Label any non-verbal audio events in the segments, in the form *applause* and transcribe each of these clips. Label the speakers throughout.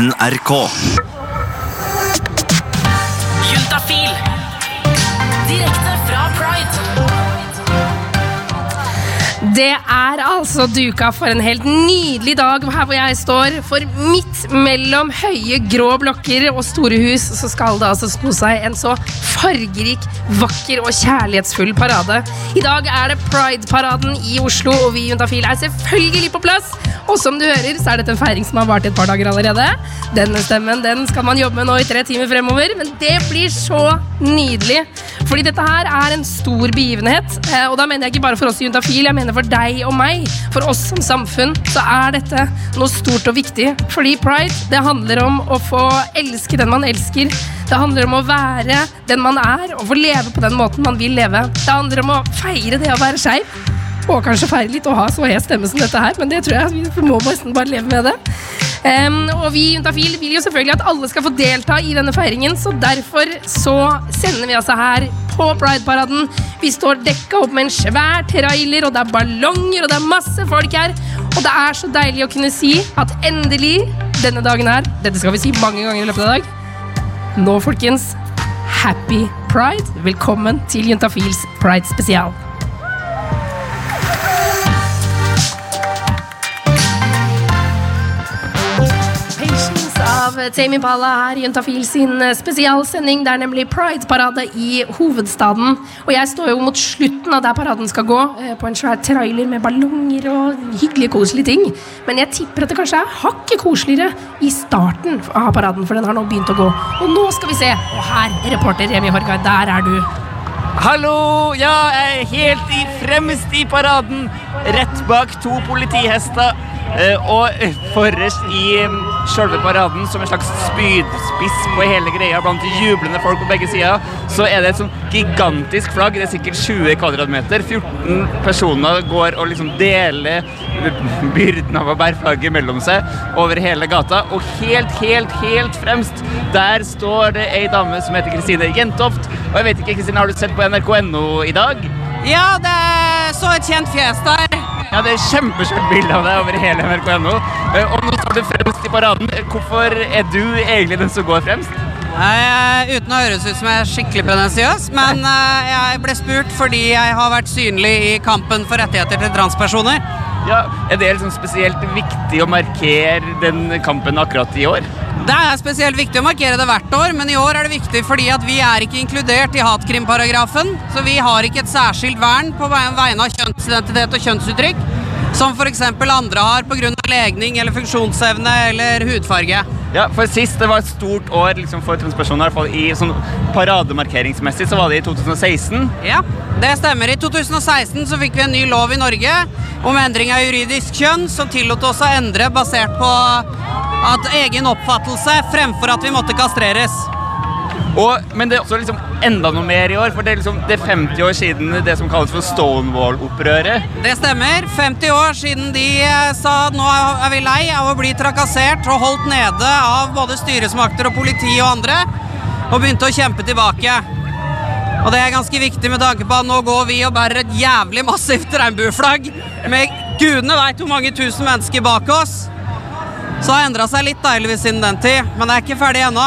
Speaker 1: NRK.
Speaker 2: Juntafil. Direkte fra Pride.
Speaker 3: Det er altså duka for en helt nydelig dag her hvor jeg står. For midt mellom høye, grå blokker og store hus så skal det altså sno seg en så fargerik, vakker og kjærlighetsfull parade. I dag er det Pride-paraden i Oslo, og vi i Juntafil er selvfølgelig på plass. Og som du hører, så er dette en feiring som har vart et par dager allerede. Denne stemmen den skal man jobbe med nå i tre timer fremover, men det blir så nydelig. Fordi dette her er en stor begivenhet, eh, og da mener jeg ikke bare for oss i Juntafil, jeg mener for deg og meg. For oss som samfunn så er dette noe stort og viktig. Fordi pride, det handler om å få elske den man elsker. Det handler om å være den man er, og få leve på den måten man vil leve. Det handler om å feire det å være skeiv. Og kanskje feil litt å ha så hes stemme som dette her, men det tror jeg vi må nesten bare leve med det. Um, og vi i Juntafil vil jo selvfølgelig at alle skal få delta i denne feiringen, så derfor så sender vi altså her på Pride-paraden. Vi står dekka opp med en svær trailer, og det er ballonger, og det er masse folk her. Og det er så deilig å kunne si at endelig, denne dagen her Dette skal vi si mange ganger i løpet av dag. Nå, folkens, happy pride. Velkommen til Juntafils Pride spesial. Av Tame Impala her Juntafil sin eh, spesialsending. Det er nemlig Pride-parade i hovedstaden. Og jeg står jo mot slutten av der paraden skal gå, eh, på en svær trailer med ballonger og hyggelige, koselige ting. Men jeg tipper at det kanskje er hakket koseligere i starten av paraden, for den har nå begynt å gå. Og nå skal vi se. Og her, reporter Remi Horgard, der er du.
Speaker 4: Hallo! Ja, jeg er helt i fremst i paraden. Rett bak to politihester. eh, Og forrest i mm, selve paraden, som en slags spydspiss på hele greia blant jublende folk på begge sider, så er det et sånn gigantisk flagg. Det er sikkert 20 kvadratmeter. 14 personer går og liksom deler byrden av å bære flagget mellom seg over hele gata. Og helt, helt, helt fremst, der står det ei dame som heter Kristine Jentoft. Og jeg vet ikke, Kristine, har du sett på nrk.no i dag?
Speaker 5: Ja, det så et kjent fjes der.
Speaker 4: Ja, det er kjempeskjønt bilde av deg over hele nrk.no. Eh, Og nå står du fremst i paraden. Hvorfor er du egentlig den som går fremst?
Speaker 5: Nei, uten å høres ut som jeg er skikkelig pretensiøs, men eh, jeg ble spurt fordi jeg har vært synlig i kampen for rettigheter til transpersoner.
Speaker 4: Ja, Er det liksom spesielt viktig å markere den kampen akkurat i år?
Speaker 5: Det er spesielt viktig å markere det hvert år, men i år er det viktig fordi at vi er ikke inkludert i hatkrimparagrafen, så vi har ikke et særskilt vern på vegne av kjønnsidentitet og kjønnsuttrykk, som f.eks. andre har pga. legning eller funksjonsevne eller hudfarge.
Speaker 4: Ja, for Sist det var et stort år liksom, for transpersoner, i hvert fall i sånn parademarkeringsmessig, så var det i 2016.
Speaker 5: Ja, det stemmer. I 2016 så fikk vi en ny lov i Norge om endring av juridisk kjønn som tillot oss å endre basert på at egen oppfattelse fremfor at vi måtte kastreres.
Speaker 4: Og, men det er også liksom enda noe mer i år, for det er, liksom, det er 50 år siden det som kalles for Stonewall-opprøret.
Speaker 5: Det stemmer. 50 år siden de eh, sa nå er vi lei av å bli trakassert og holdt nede av både styresmakter og politi og andre, og begynte å kjempe tilbake. Og det er ganske viktig med tanke på at nå går vi og bærer et jævlig massivt regnbueflagg med gudene veit hvor mange tusen mennesker bak oss. Så det har endra seg litt deiligvis siden den tid, men det er ikke ferdig ennå.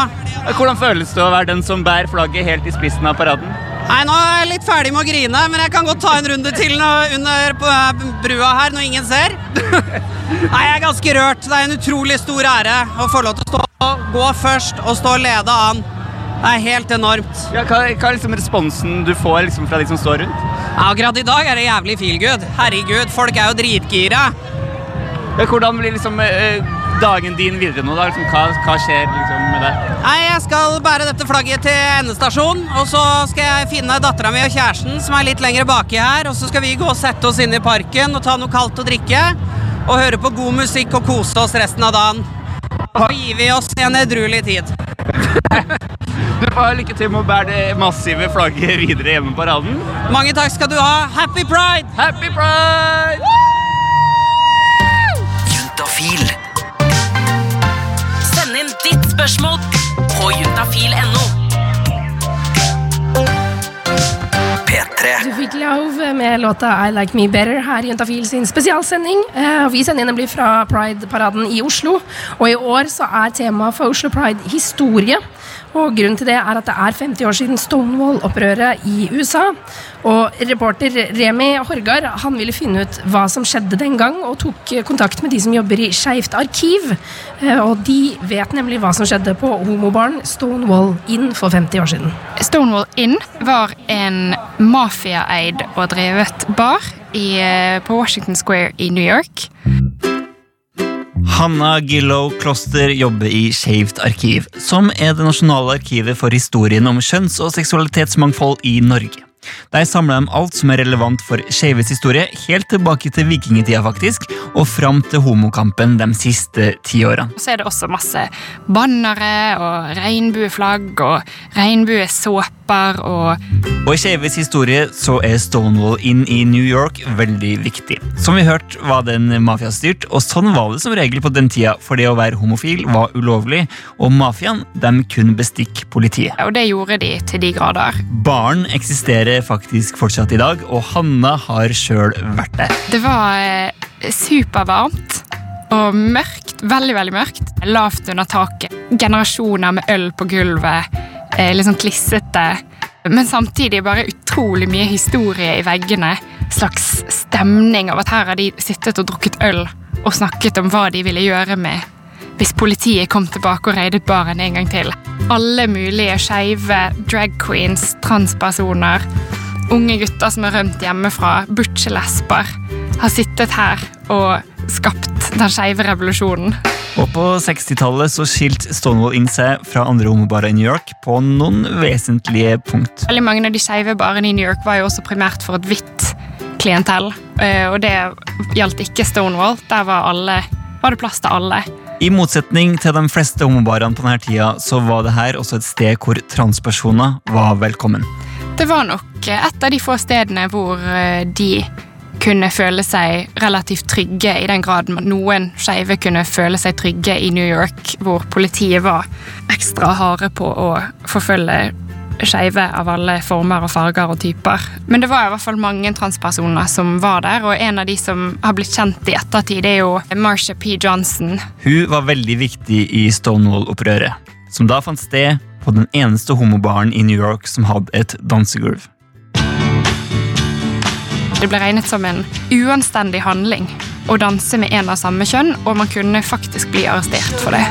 Speaker 4: Hvordan føles det å være den som bærer flagget helt i spissen av paraden?
Speaker 5: Nei, nå er jeg litt ferdig med å grine, men jeg kan godt ta en runde til under på, eh, brua her når ingen ser. *laughs* Nei, jeg er ganske rørt. Det er en utrolig stor ære å få lov til å stå, gå først og stå og lede an. Det er helt enormt.
Speaker 4: Ja, hva, hva er liksom responsen du får liksom, fra de som står rundt?
Speaker 5: Ja, akkurat i dag er det jævlig feel good. Herregud, folk er jo dritgira.
Speaker 4: Ja, hvordan blir liksom eh, dagen din videre nå? da? Liksom, hva, hva skjer liksom, med?
Speaker 5: Nei, jeg skal bære dette flagget til endestasjon, og så skal jeg finne dattera mi og kjæresten som er litt lenger baki her, og så skal vi gå og sette oss inn i parken og ta noe kaldt å drikke, og høre på god musikk og kose oss resten av dagen. Og så gir vi oss en edruelig tid.
Speaker 4: Du får lykke til med å bære det massive flagget videre hjemme på raden.
Speaker 5: Mange takk skal du ha. Happy pride!
Speaker 4: Happy pride!
Speaker 1: Juntafil.
Speaker 2: Spørsmål på juntafil.no.
Speaker 1: P3. P3.
Speaker 3: Du fikk Love med låta I Like Me Better her i Juntafil sin spesialsending. Eh, Vi sender nemlig fra Pride-paraden i Oslo. Og i år så er temaet for Oslo Pride historie. Og grunnen til det er at det er 50 år siden Stonewall-opprøret i USA. Og reporter Remi Horgard han ville finne ut hva som skjedde den gang, og tok kontakt med de som jobber i Skeivt arkiv. Eh, Og de vet nemlig hva som skjedde på homobaren Stonewall Inn for 50 år siden.
Speaker 6: Stonewall Inn var en mafiaeid og drevet bar i, eh, på Washington Square i New York.
Speaker 7: Hanna Gillow Kloster jobber i Skeivt arkiv, som er det nasjonale arkivet for historien om kjønns- og seksualitetsmangfold i Norge. Der samler de alt som er relevant for skeives historie, helt tilbake til vikingtida faktisk, og fram til homokampen de siste ti årene.
Speaker 6: Så er det også masse bannere og regnbueflagg og regnbuesåper og
Speaker 7: Og i skeives historie så er Stonewall Inn i New York veldig viktig. Som vi hørte var den mafiastyrt, og sånn var det som regel på den tida, for det å være homofil var ulovlig, og mafiaen de kunne bestikke politiet.
Speaker 6: Og det gjorde de til de grader.
Speaker 7: Baren eksisterer faktisk fortsatt i dag, og Hanna har sjøl vært der.
Speaker 6: Det var eh, supervarmt og mørkt. Veldig, veldig mørkt. Lavt under taket. Generasjoner med øl på gulvet. Eh, sånn klissete. Men samtidig bare utrolig mye historie i veggene. Slags stemning av at her har de sittet og drukket øl og snakket om hva de ville gjøre med hvis politiet kom tilbake og raidet baren en gang til. Alle mulige skeive drag queens, transpersoner, unge gutter som har rømt hjemmefra, butchelesber, har sittet her og skapt den skeive revolusjonen.
Speaker 7: Og på 60-tallet så skilte Stonewall inn seg fra andre homobarer i New York på noen vesentlige punkt.
Speaker 6: Veldig mange av de skeive barene i New York var jo også primært for et hvitt klientell, eh, og det gjaldt ikke Stonewall. Der var, alle, var det plass til alle.
Speaker 7: I motsetning til de fleste homobarene på denne tida, så var det her også et sted hvor transpersoner var velkommen.
Speaker 6: Det var nok et av de få stedene hvor eh, de kunne føle seg relativt trygge, i den grad noen skeive kunne føle seg trygge i New York, hvor politiet var ekstra harde på å forfølge skeive av alle former og farger og typer. Men det var i hvert fall mange transpersoner som var der, og en av de som har blitt kjent i ettertid, er jo Marsha P. Johnson.
Speaker 7: Hun var veldig viktig i Stonewall-opprøret, som da fant sted på den eneste homobaren i New York som hadde et dansegulv.
Speaker 6: Det ble regnet som en uanstendig handling å danse med en av samme kjønn, og man kunne faktisk bli arrestert for det.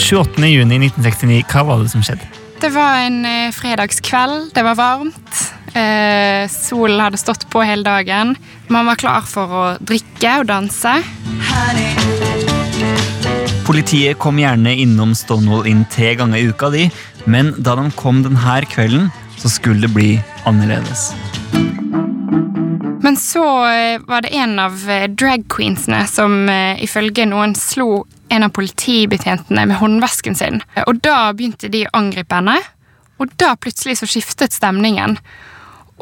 Speaker 7: 28. juni 1969, hva var det som skjedde?
Speaker 6: Det var en eh, fredagskveld, det var varmt. Eh, solen hadde stått på hele dagen. Man var klar for å drikke og danse.
Speaker 7: Politiet kom gjerne innom Stonewall inn tre ganger i uka, de, men da de kom denne kvelden, så skulle det bli annerledes.
Speaker 6: Men så eh, var det en av dragqueensene drag queensene som eh, ifølge noen slo en av politibetjentene med håndvesken sin. Og da begynte de å angripe henne, og da plutselig så skiftet stemningen.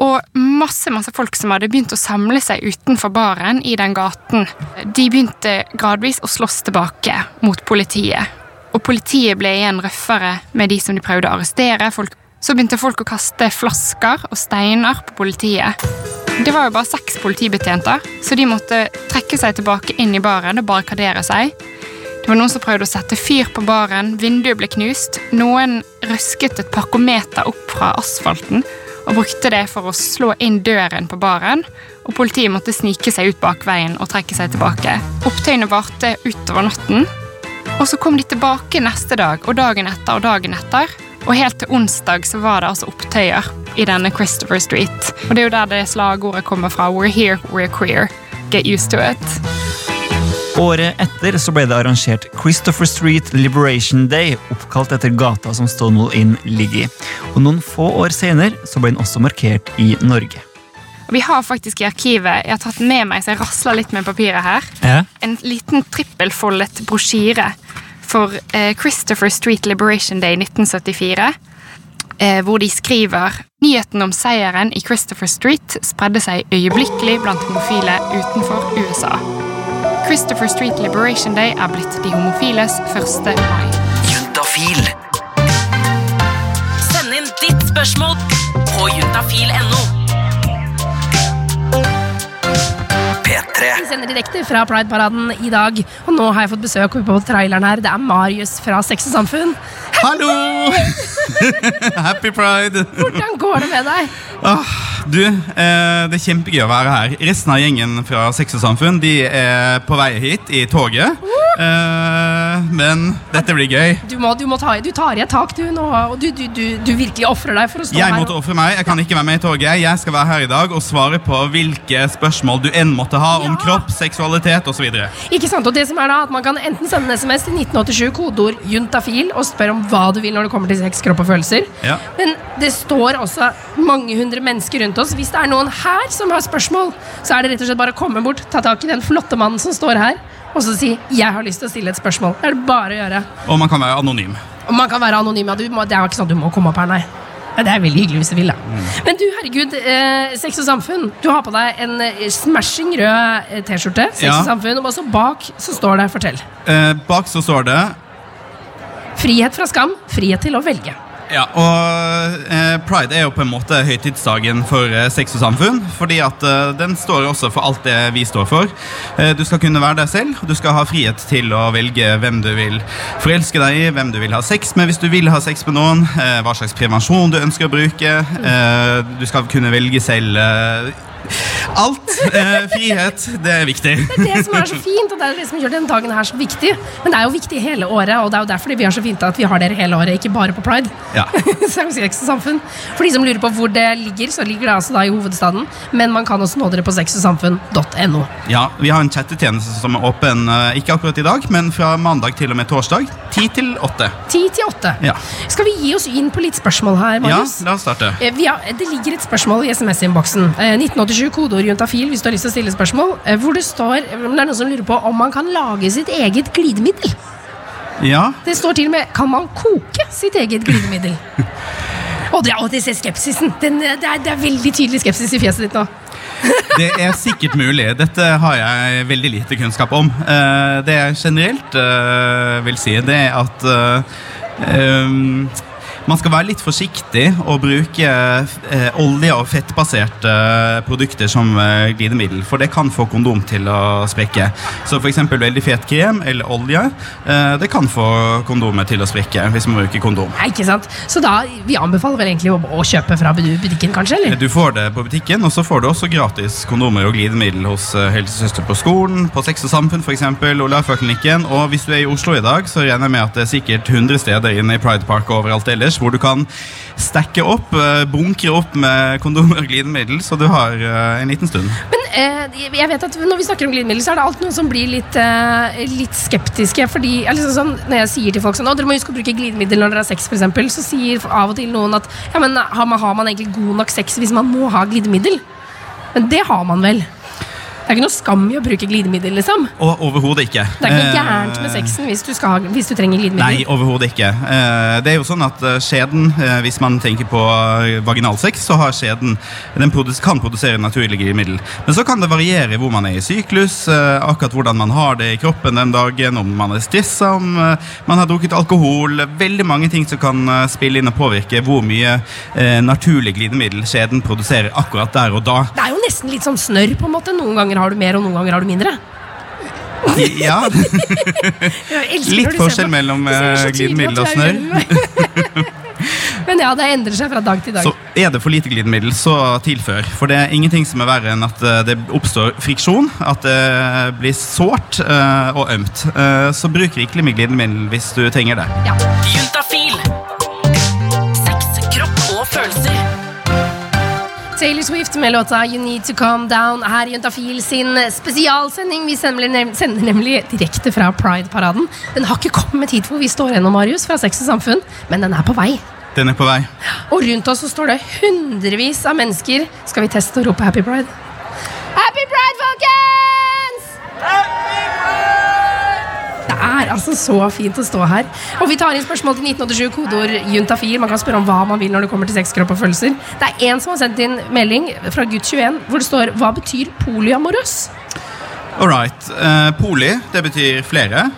Speaker 6: Og masse masse folk som hadde begynt å samle seg utenfor baren i den gaten, de begynte gradvis å slåss tilbake mot politiet. Og politiet ble igjen røffere med de som de prøvde å arrestere. Folk, så begynte folk å kaste flasker og steiner på politiet. Det var jo bare seks politibetjenter, så de måtte trekke seg tilbake inn i baren og barrikadere seg. Det var noen som prøvde å sette fyr på baren, vinduet ble knust. Noen røsket et parkometer opp fra asfalten og brukte det for å slå inn døren på baren. Og politiet måtte snike seg ut bakveien og trekke seg tilbake. Opptøyene varte utover natten. Og så kom de tilbake neste dag og dagen etter og dagen etter. Og helt til onsdag så var det altså opptøyer i denne Christopher Street. Og det er jo der det slagordet kommer fra. We're here, we're queer. Get used to it.
Speaker 7: Året etter så ble det arrangert Christopher Street Liberation Day, oppkalt etter gata som Stonewall Inn ligger i. Og noen få år senere så ble den også markert i Norge.
Speaker 6: Vi har faktisk i arkivet Jeg har tatt med meg, så jeg rasler litt med papiret her.
Speaker 7: Ja.
Speaker 6: En liten trippelfoldet brosjyre for eh, Christopher Street Liberation Day 1974. Eh, hvor de skriver nyheten om seieren i Christopher Street spredde seg øyeblikkelig blant homofile utenfor USA. Christopher Street Liberation Day er blitt de homofiles første mai.
Speaker 1: Juntafil.
Speaker 2: Send inn ditt spørsmål på juntafil.no.
Speaker 1: P3.
Speaker 3: Vi sender direkte fra Pride-paraden i dag, og nå har jeg fått besøk på traileren her. Det er Marius fra Sex og Samfunn.
Speaker 8: Hallo! *laughs* *laughs* Happy pride!
Speaker 3: Hvordan går det med deg?
Speaker 8: Ah, du, eh, det er kjempegøy å være her. Resten av gjengen fra Sex og Samfunn De er på vei hit i toget. Eh, men dette blir gøy.
Speaker 3: Du, må, du, må ta, du tar i et tak, du nå, og du, du, du, du virkelig ofrer deg for å stå
Speaker 8: Jeg
Speaker 3: her.
Speaker 8: måtte ofre meg. Jeg kan ikke være med i toget. Jeg skal være her i dag og svare på hvilke spørsmål du enn måtte ha om
Speaker 3: Ja.
Speaker 8: kropp, seksualitet osv.
Speaker 3: Ikke sant, og det som er da, at Man kan enten sende en SMS til 1987, kodeord juntafil, og spørre om hva du vil når det kommer til sex, kropp og følelser.
Speaker 8: Ja.
Speaker 3: Men det står også mange hundre mennesker rundt oss. Hvis det er noen her som har spørsmål, så er det rett og slett bare å komme bort, ta tak i den flotte mannen som står her, og så si 'jeg har lyst til å stille et spørsmål'. Det er det bare å gjøre.
Speaker 8: Og man kan være anonym.
Speaker 3: Og man kan være anonym. ja, Du må, det er jo ikke sånn at du må komme opp her, nei. Ja, det er veldig hyggelig hvis du vil, da. Men du, herregud, eh, Sex og Samfunn. Du har på deg en eh, smashing rød eh, T-skjorte. Sex
Speaker 8: Ja.
Speaker 3: og Samfunn, Og også bak så står det 'Fortell'.
Speaker 8: Eh, bak så står det
Speaker 3: Frihet fra skam, frihet til å velge.
Speaker 8: Ja, og eh, Pride er jo på en måte høytidsdagen for eh, sex og samfunn. Fordi at eh, den står også for alt det vi står for. Du skal kunne være deg selv, du skal ha frihet til å velge hvem du vil forelske deg i, hvem du vil ha sex med hvis du vil ha sex med noen, hva slags prevensjon du ønsker å bruke. Du skal kunne velge selv alt. Eh, frihet, det er viktig.
Speaker 3: Det er det som er så fint, og det er det som gjør denne dagen her så viktig. Men det er jo viktig hele året, og det er jo derfor vi er så fint at vi har dere hele året, ikke bare på Pride.
Speaker 8: Ja. *laughs*
Speaker 3: Sex og Samfunn. For de som lurer på hvor det ligger, så ligger det altså da i hovedstaden. Men man kan også nå dere på sexogsamfunn.no.
Speaker 8: ja, Vi har en chattetjeneste som er åpen eh, ikke akkurat i dag, men fra mandag til og med torsdag. 10 til 8.
Speaker 3: 10 til åtte.
Speaker 8: Ja.
Speaker 3: Skal vi gi oss inn på litt spørsmål her,
Speaker 8: Ja, la oss starte.
Speaker 3: Eh, Vi har, det ligger et spørsmål i SMS-innboksen. Eh, 1987, kodeord juntafil, hvis du har lyst til å stille spørsmål. Eh, hvor det står Det er noen som lurer på om man kan lage sitt eget glidemiddel.
Speaker 8: Ja,
Speaker 3: Det står til og med Kan man koke sitt eget glidemiddel? *laughs* Og det, og det ser skepsisen. Den, eh, det, er, det er veldig tydelig skepsis i fjeset ditt nå.
Speaker 8: Det er sikkert mulig. Dette har jeg veldig lite kunnskap om. Eh, Det jeg generelt eh, vil si, det er at eh, um, man skal være litt forsiktig og bruke eh, olje- og fettbaserte produkter som eh, glidemiddel, for det kan få kondom til å sprekke. Så f.eks. veldig fet krem eller olje, eh, det kan få kondomet til å sprekke hvis man bruker kondom.
Speaker 3: Nei, ikke sant? Så da, vi anbefaler vel egentlig å, å kjøpe fra butikken, kanskje? eller?
Speaker 8: Du får det på butikken, og så får du også gratis kondomer og glidemiddel hos eh, helsesøster på skolen, på Sex og Samfunn f.eks., Olaføklinikken. Og hvis du er i Oslo i dag, så regner jeg med at det er sikkert 100 steder inne i Pride Park og overalt ellers hvor du kan stacke opp, eh, bunkre opp med kondomer og glidemiddel, så du har eh, en liten stund.
Speaker 3: Men eh, jeg vet at når vi snakker om glidemiddel, så er det alltid noen som blir litt, eh, litt skeptiske. Fordi liksom sånn, Når jeg sier til folk sånn, «Å, dere må huske å bruke glidemiddel når dere har sex, f.eks., så sier av og til noen at ja, men har man, har man egentlig god nok sex hvis man må ha glidemiddel? Men det har man vel? Det er ikke noe skam i å bruke glidemiddel, liksom.
Speaker 8: Og overhodet ikke.
Speaker 3: Det er ikke noe
Speaker 8: Eh,
Speaker 3: gærent med sexen hvis du, skal, hvis du trenger
Speaker 8: Nei,
Speaker 3: glidemiddel.
Speaker 8: overhodet ikke. Eh, Det er jo sånn at eh, skjeden, hvis man tenker på vaginalsex, så har skjeden Den kan produsere naturlig glidemiddel. Men så kan det variere hvor man er i syklus, akkurat hvordan man har det i kroppen den dagen, om man er stressa, om man har drukket alkohol. Veldig mange ting som kan spille inn og påvirke hvor mye naturlig glidemiddel skjeden produserer akkurat der og da.
Speaker 3: Det er jo nesten litt som snørr. på en måte Noen ganger har du mer, og noen ganger har du mindre.
Speaker 8: Ja, *laughs* Litt forskjell mellom, eh,
Speaker 3: tydelig
Speaker 8: glidemiddel og
Speaker 3: meg. *laughs* Men ja, det endrer seg fra dag til dag.
Speaker 8: Så er det for lite glidemiddel, så tilfør. For det er ingenting som er verre enn at eh, det oppstår friksjon, at det blir sårt eh, og ømt. Eh, så bruk rikelig med glidemiddel hvis du trenger det.
Speaker 3: Ja.
Speaker 2: Juntafil. Sex, kropp og følelser.
Speaker 3: Taylor Swift med låta You Need To Calm Down her i Juntafil sin spesialsending. Vi sender, nem sender nemlig direkte fra Pride-paraden. Den har ikke kommet hit hvor vi står ennå, Marius, fra Sex og Samfunn, men den er på vei.
Speaker 8: Den er på vei.
Speaker 3: Og rundt oss så står det hundrevis av mennesker. Skal vi teste å rope Happy Pride? Happy Pride, folkens! Er altså så fint å stå her. Og vi tar inn spørsmål til 1987, kodeord juntafil. Man kan spørre om hva man vil når det kommer til sex, og følelser. Det er en som har sendt inn melding fra gutt21 hvor det står Hva betyr polyamorøs?
Speaker 8: All right. Uh, poli, det betyr flere.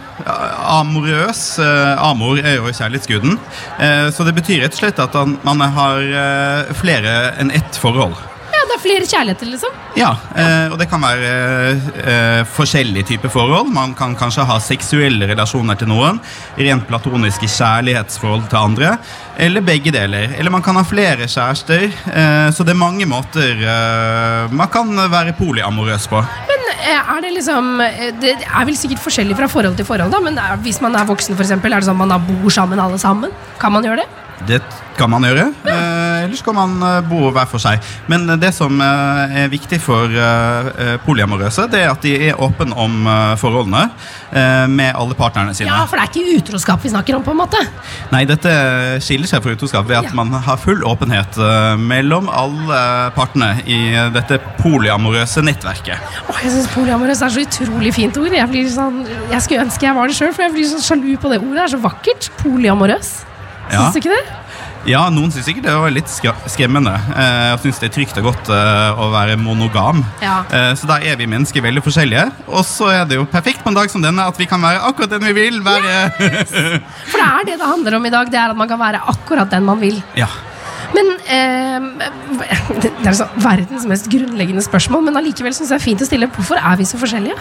Speaker 8: amorøs. Uh, amor er jo kjærlighetsguden. Uh, så det betyr rett og slett at man har eh, flere enn ett forhold.
Speaker 3: Ja, er flere kjærligheter, liksom.
Speaker 8: Ja, eh, og det kan være eh, forskjellige typer forhold. Man kan kanskje ha seksuelle relasjoner til noen, rent platoniske kjærlighetsforhold til andre, eller begge deler. Eller man kan ha flere kjærester. Eh, så det er mange måter eh, man kan være polyamorøs på.
Speaker 3: Men eh, er det liksom eh, Det er vel sikkert forskjellig fra forhold til forhold, da, men er, hvis man er voksen, eksempel, er det sånn at man da bor sammen alle sammen? Kan man gjøre det?
Speaker 8: Det kan man gjøre. Eh, eller så kan man eh, bo hver for seg. Men eh, det som eh, er viktig for eh, eh, polyamorøse, det er at de er åpne om eh, forholdene eh, med alle partnerne sine.
Speaker 3: Ja, for det er ikke utroskap vi snakker om, på en måte.
Speaker 8: Nei, dette skiller seg fra utroskap ved at
Speaker 3: Ja.
Speaker 8: man har full åpenhet eh, mellom alle partene i dette polyamorøse nettverket.
Speaker 3: Åh, jeg syns polyamorøs er så utrolig fint ord. Jeg, blir sånn, jeg skulle ønske jeg var det sjøl, for jeg blir så sjalu på det ordet. Det er så vakkert. Polyamorøs.
Speaker 8: Ja.
Speaker 3: Du ikke det?
Speaker 8: Ja, noen syns sikkert det var litt skremmende. Eh, og syns det er trygt og godt eh, å være monogam.
Speaker 3: Ja.
Speaker 8: Eh, så da er vi mennesker veldig forskjellige. Og så er det jo perfekt på en dag som denne at vi kan være akkurat den vi vil. være...
Speaker 3: For det er det det handler om i dag. Det er at man kan være akkurat den man vil.
Speaker 8: ja.
Speaker 3: Men eh, Det er sånn verdens mest grunnleggende spørsmål, men allikevel syns jeg det er fint å stille. Hvorfor er vi så forskjellige?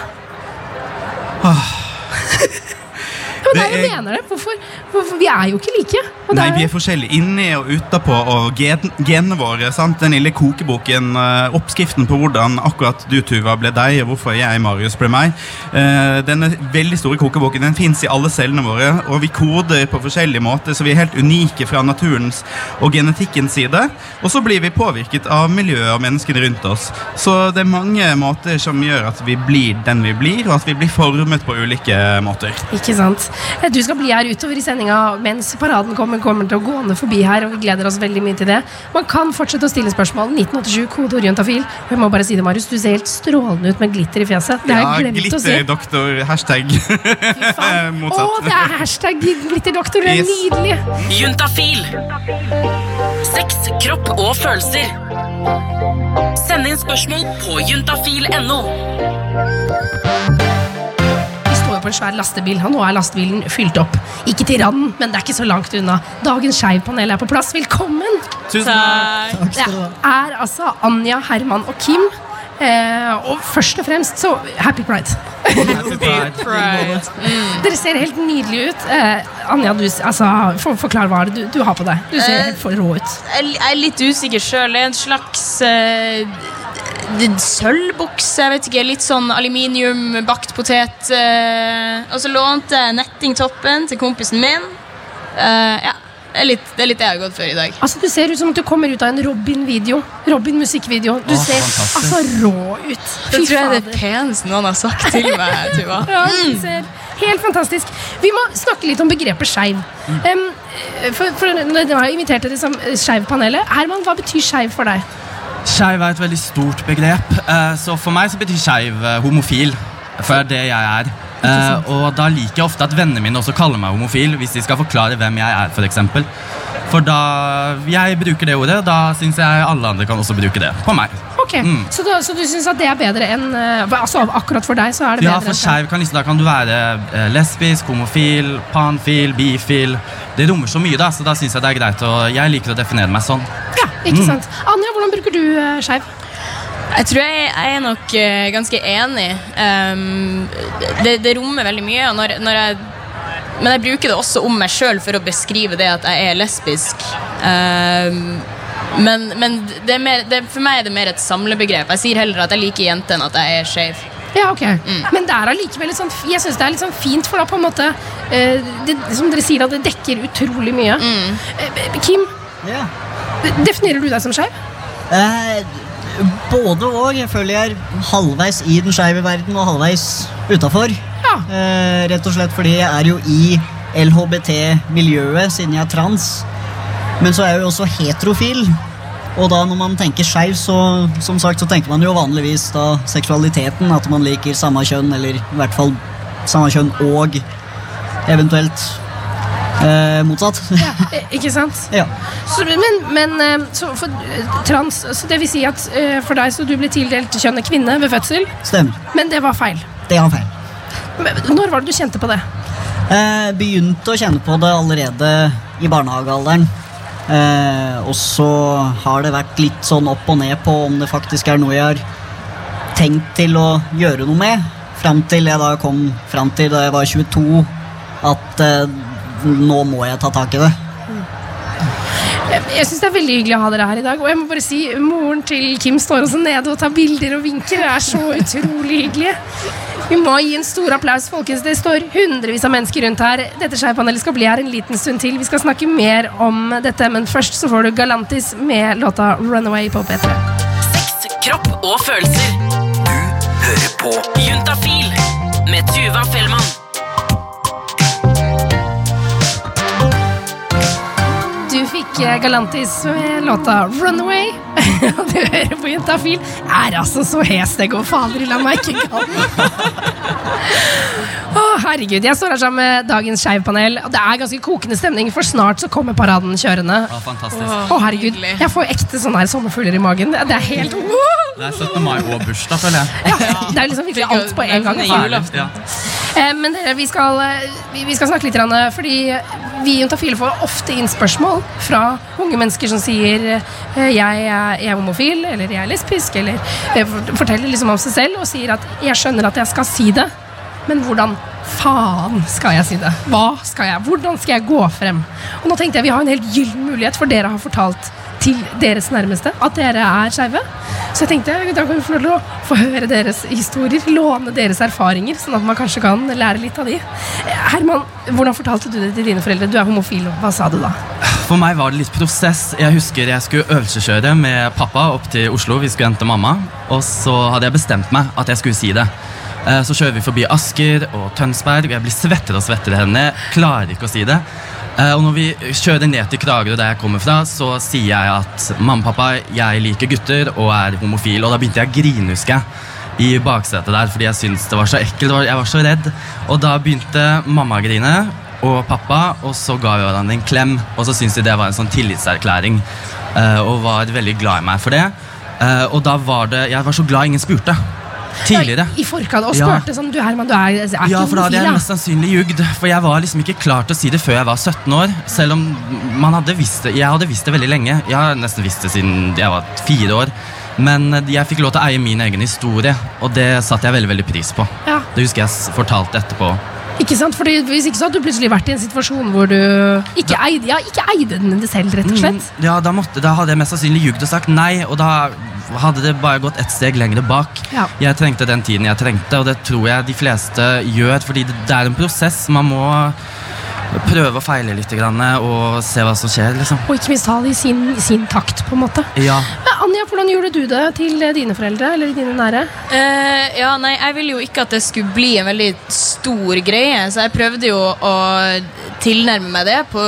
Speaker 3: Ja, men det er, jeg
Speaker 8: er-
Speaker 3: mener det. Hvorfor, hvorfor, vi er jo ikke like.
Speaker 8: Nei, vi er forskjellige inni og utapå, og gen genene våre. sant? Den lille kokeboken, eh, oppskriften på hvordan akkurat du, Tuva, ble deg, og hvorfor jeg, Marius, ble meg. Eh, denne veldig store kokeboken den fins i alle cellene våre, og vi koder på forskjellige måter, så vi er helt unike fra naturens og genetikkens side. Og så blir vi påvirket av miljøet og menneskene rundt oss. Så det er mange måter som gjør at vi blir den vi blir, og at vi blir formet på ulike måter.
Speaker 3: Ikke sant? Eh, Du skal bli her utover i sendinga mens paraden kommer, kommer til å gå ned forbi her, og vi gleder oss veldig mye til det. Man kan fortsette å stille spørsmål. 1987, kode juntafil. Og jeg må bare si det, Marius, du ser helt strålende ut med glitter i fjeset. Det har jeg glemt å si.
Speaker 8: glitterdoktor, hashtag. *laughs* Motsatt.
Speaker 3: Å, det er hashtag glitterdoktor. Det er
Speaker 8: Yes.
Speaker 3: nydelig.
Speaker 2: Juntafil. Sex, kropp og følelser. Send inn spørsmål på juntafil.no.
Speaker 3: På en svær lastebil, og nå er lastebilen fylt opp. Ikke til randen, men det er ikke så langt unna. Dagens Skeivpanel er på plass. Velkommen!
Speaker 8: Tusen takk.
Speaker 3: Det er altså Anja, Herman og Kim. Eh, og først og fremst så Happy Pride. Happy Pride Dere ser helt nydelige ut. Eh, Anja, du, altså, for, forklar hva du, du har på deg. Du ser
Speaker 9: Eh,
Speaker 3: helt for rå ut.
Speaker 9: Jeg er litt usikker sjøl. En slags eh, sølvbukse. Jeg vet ikke, Litt sånn aluminium, bakt potet. eh, og så lånte jeg nettingtoppen til kompisen min. Eh, ja, det er, litt, det er litt det jeg har gått for i dag.
Speaker 3: Altså, Du ser ut som at du kommer ut av en Robin-video. Robin-musikkvideo. Du
Speaker 8: Åh,
Speaker 3: ser
Speaker 8: fantastisk.
Speaker 3: altså rå ut.
Speaker 9: Det tror jeg er det
Speaker 3: fader.
Speaker 9: peneste noen har sagt til meg. *laughs* Tuva.
Speaker 3: Ja, du ser Helt fantastisk. Vi må snakke litt om begrepet skeiv. Um, for, for jeg har invitert dere som Skeiv-panelet. Herman, hva betyr skeiv for deg?
Speaker 10: Skeiv er et veldig stort begrep. eh, Så for meg så betyr skeiv eh, homofil. For det er det jeg er. Eh, og da liker jeg ofte at vennene mine også kaller meg homofil hvis de skal forklare hvem jeg er. For, eksempel. for da jeg bruker det ordet, da syns jeg alle andre kan også bruke det på meg.
Speaker 3: Ok, så, da, så du syns at det er bedre enn eh, altså Akkurat for deg så er det
Speaker 10: Ja,
Speaker 3: bedre
Speaker 10: for
Speaker 3: enn
Speaker 10: skeiv kan, liksom, da kan du være eh, lesbisk, homofil, panfil, bifil. Det rommer så mye, da, så da syns jeg det er greit. Og jeg liker å definere meg sånn.
Speaker 3: Ja, ikke sant Anja, hvordan bruker du uh, skeiv?
Speaker 9: Jeg tror jeg, jeg er nok uh, ganske enig. Um, det, det rommer veldig mye. Og når, når jeg, men jeg bruker det også om meg sjøl for å beskrive det at jeg er lesbisk. Um, men men det er mer, det, for meg er det mer et samlebegrep. Jeg sier heller at jeg liker jenter enn at jeg er skeiv.
Speaker 3: Ja, ok Men det er allikevel litt sånn Jeg synes det er litt sånn fint, for da på en måte uh, det, Som dere sier, at det dekker utrolig mye. Eh, Kim,
Speaker 11: yeah.
Speaker 3: definerer du deg som skeiv?
Speaker 11: Eh, både og. Føler jeg er halvveis i den skeive verden og halvveis utafor.
Speaker 3: Ja.
Speaker 11: Eh, rett og slett fordi jeg er jo i LHBT-miljøet siden jeg er trans. Men så er jeg jo også heterofil. Og da når man tenker skeiv, så, som sagt, så tenker man jo vanligvis da seksualiteten. At man liker samme kjønn, eller i hvert fall samme kjønn og eventuelt eh, motsatt.
Speaker 3: Ja, ikke sant? *laughs*
Speaker 11: ja.
Speaker 3: Så, men men eh, så for eh, trans Så det vil si at eh, for deg så du ble tildelt kjønnet kvinne ved fødsel,
Speaker 11: Stemmer.
Speaker 3: men det var feil.
Speaker 11: Det var feil.
Speaker 3: Men Når var det du kjente på det?
Speaker 11: Eh, begynte å kjenne på det allerede i barnehagealderen. Eh, og så har det vært litt sånn opp og ned på om det faktisk er noe jeg har tenkt til å gjøre noe med. Fram til jeg da kom fram til da jeg var 22 at eh, nå må jeg ta tak i det.
Speaker 3: Jeg, synes Det er veldig hyggelig å ha dere her i dag. Og jeg må bare si, Moren til Kim står også nede og tar bilder og vinker. Det er så utrolig hyggelig. Vi må gi en stor applaus, folkens. Det står hundrevis av mennesker rundt her. Dette skeipanelet skal bli her en liten stund til. Vi skal snakke mer om dette, men først så får du Galantis med låta 'Runaway' på P3.
Speaker 2: Sex, kropp og følelser.
Speaker 1: Du Hører på
Speaker 2: Juntafil med Tuva Fellmann.
Speaker 3: Galantis med låta 'Runaway'. *laughs* Og du hører på Juntafil. Er altså så hes det går fader i la meg ikke kalle Å, herregud. Jeg står her sammen med dagens Skeivpanel. og Det er ganske kokende stemning, for snart så kommer paraden kjørende.
Speaker 10: Å, oh,
Speaker 3: Å, herregud. Jeg får ekte sånne her sommerfugler i magen. Det er helt
Speaker 10: Det er 17. mai og bursdag, føler jeg.
Speaker 3: ja, Det er liksom virkelig alt på en gang.
Speaker 10: Ja. *laughs*
Speaker 3: Eh, Men dere, vi skal, eh, vi, skal snakke litt, grann, eh, fordi vi i Juntafile får ofte inn spørsmål fra unge mennesker som sier jeg er, jeg er homofil, eller jeg er lesbisk, eller forteller liksom om seg selv og sier at jeg skjønner at jeg skal si det, men hvordan faen skal jeg si det? Hva skal jeg? Hvordan skal jeg gå frem? Og nå tenkte jeg vi har en helt gyllen mulighet, for dere har fortalt til deres nærmeste at dere er skeive. Så jeg tenkte da kan vi få lov få høre deres historier, låne deres erfaringer, sånn at man kanskje kan lære litt av de. Herman, hvordan fortalte du det til dine foreldre? Du er homofil, hva sa du da?
Speaker 10: For meg var det litt prosess. Jeg husker jeg skulle øvelseskjøre med pappa opp til Oslo. Vi skulle hente mamma. Og så hadde jeg bestemt meg at jeg skulle si det. Eh, Så kjører vi forbi Asker og Tønsberg, jeg blir svettere og svettere i hendene. Klarer ikke å si det. Eh, Og når vi kjører ned til Kragerø, der jeg kommer fra, så sier jeg at mamma og pappa, jeg liker gutter og er homofil. Og da begynte jeg å grine, husker jeg. I baksetet der, fordi jeg syntes det var så ekkelt. Jeg var så redd. Og da begynte mamma å grine, og pappa, og så ga vi hverandre en klem. Og så syntes de det var en sånn tillitserklæring, eh, og var veldig glad i meg for det. Og da var det Jeg var så glad ingen spurte. Tidligere.
Speaker 3: I forkant, og
Speaker 10: Ja.
Speaker 3: sånn Du Herman, du er, er
Speaker 10: Ja, for da hadde jeg mest sannsynlig jugd. For jeg var liksom ikke klar til å si det før jeg var 17 år. Selv om man hadde visst det. Jeg hadde visst det veldig lenge. Jeg har nesten visst det siden jeg var fire år. Men jeg fikk lov til å eie min egen historie, og det satte jeg veldig veldig pris på.
Speaker 3: Ja.
Speaker 10: Det husker jeg fortalte etterpå.
Speaker 3: Ikke sant? Fordi Hvis ikke så hadde du plutselig vært i en situasjon hvor du ikke eide, ja, ikke eide den selv, rett og slett.
Speaker 10: Mm, ja, da, måtte, da hadde jeg mest sannsynlig jugd og sagt nei, og da hadde det bare gått ett steg lenger bak.
Speaker 3: Ja.
Speaker 10: Jeg trengte den tiden jeg trengte, og det tror jeg de fleste gjør, fordi det, det er en prosess. Man må prøve og feile litt og se hva som skjer, liksom.
Speaker 3: Og ikke minst ha det i sin, sin takt, på en måte.
Speaker 10: Ja.
Speaker 3: Men Anja, hvordan gjorde du det til eh, dine foreldre? Eller dine nære?
Speaker 9: Uh, ja, nei, jeg ville jo ikke at det skulle bli en veldig stor greie, så jeg prøvde jo å tilnærme meg det på,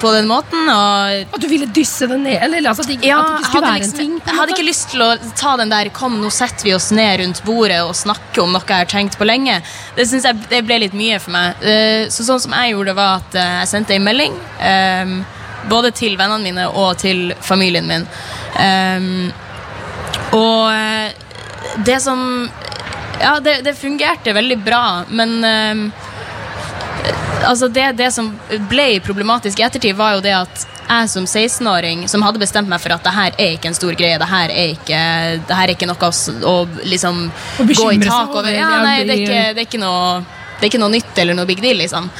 Speaker 9: på den måten. Og
Speaker 3: At du ville dysse det ned? Eller altså, at det,
Speaker 9: ja,
Speaker 3: at det ikke
Speaker 9: hadde liksom,
Speaker 3: ting?
Speaker 9: jeg hadde ikke lyst til å ta den der 'kom, nå setter vi oss ned rundt bordet og snakker om noe jeg har tenkt på lenge'. Det synes jeg det ble litt mye for meg. Eh, så sånn som jeg gjorde, var at eh, jeg sendte en melding. eh, både til vennene mine og til familien min. Eh, og eh, det som Ja, det, det fungerte veldig bra, men eh, altså det, det som ble problematisk i ettertid, var jo det at jeg som 16-åring som hadde bestemt meg for at det her er ikke en stor greie, det her er ikke, det her er ikke noe å, å liksom gå i tak
Speaker 3: over,
Speaker 9: ja, nei, det er ikke, det er ikke noe det er ikke noe nytt eller noe big deal, liksom.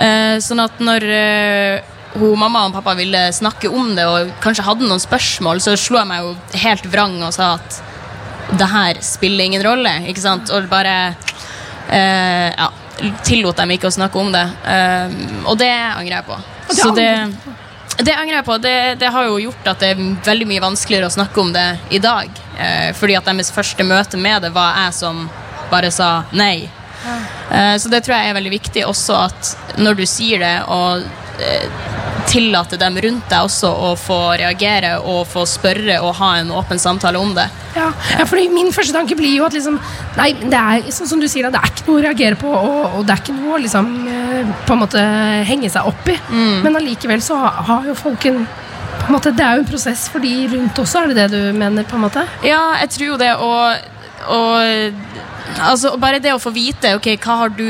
Speaker 9: Uh, sånn at når uh, hun, mamma og pappa ville snakke om det, og kanskje hadde noen spørsmål, så slo jeg meg jo helt vrang og sa at det her spiller ingen rolle, ikke sant? Og bare uh, ja, tillot dem ikke å snakke om det. Eh, og det angrer jeg på. Så det, det angrer jeg på. Det, det har jo gjort at det er veldig mye vanskeligere å snakke om det i dag. Eh, fordi at deres første møte med det var jeg som bare sa nei. Eh, Så det tror jeg er veldig viktig også at når du sier det, og eh, tillate dem rundt deg også å få reagere og få spørre og ha en åpen samtale om det.
Speaker 3: Ja, ja, fordi Min første tanke blir jo at liksom, nei, det er sånn som du sier, det er ikke noe å reagere på, og, og det er ikke noe å liksom, eh, på en måte henge seg opp i. Men allikevel så har jo folk en på en måte, Det er jo en prosess for de rundt også, er det det du mener? på en måte?
Speaker 9: Ja, jeg tror jo det, og, og Altså, bare det å få vite ok, hva har du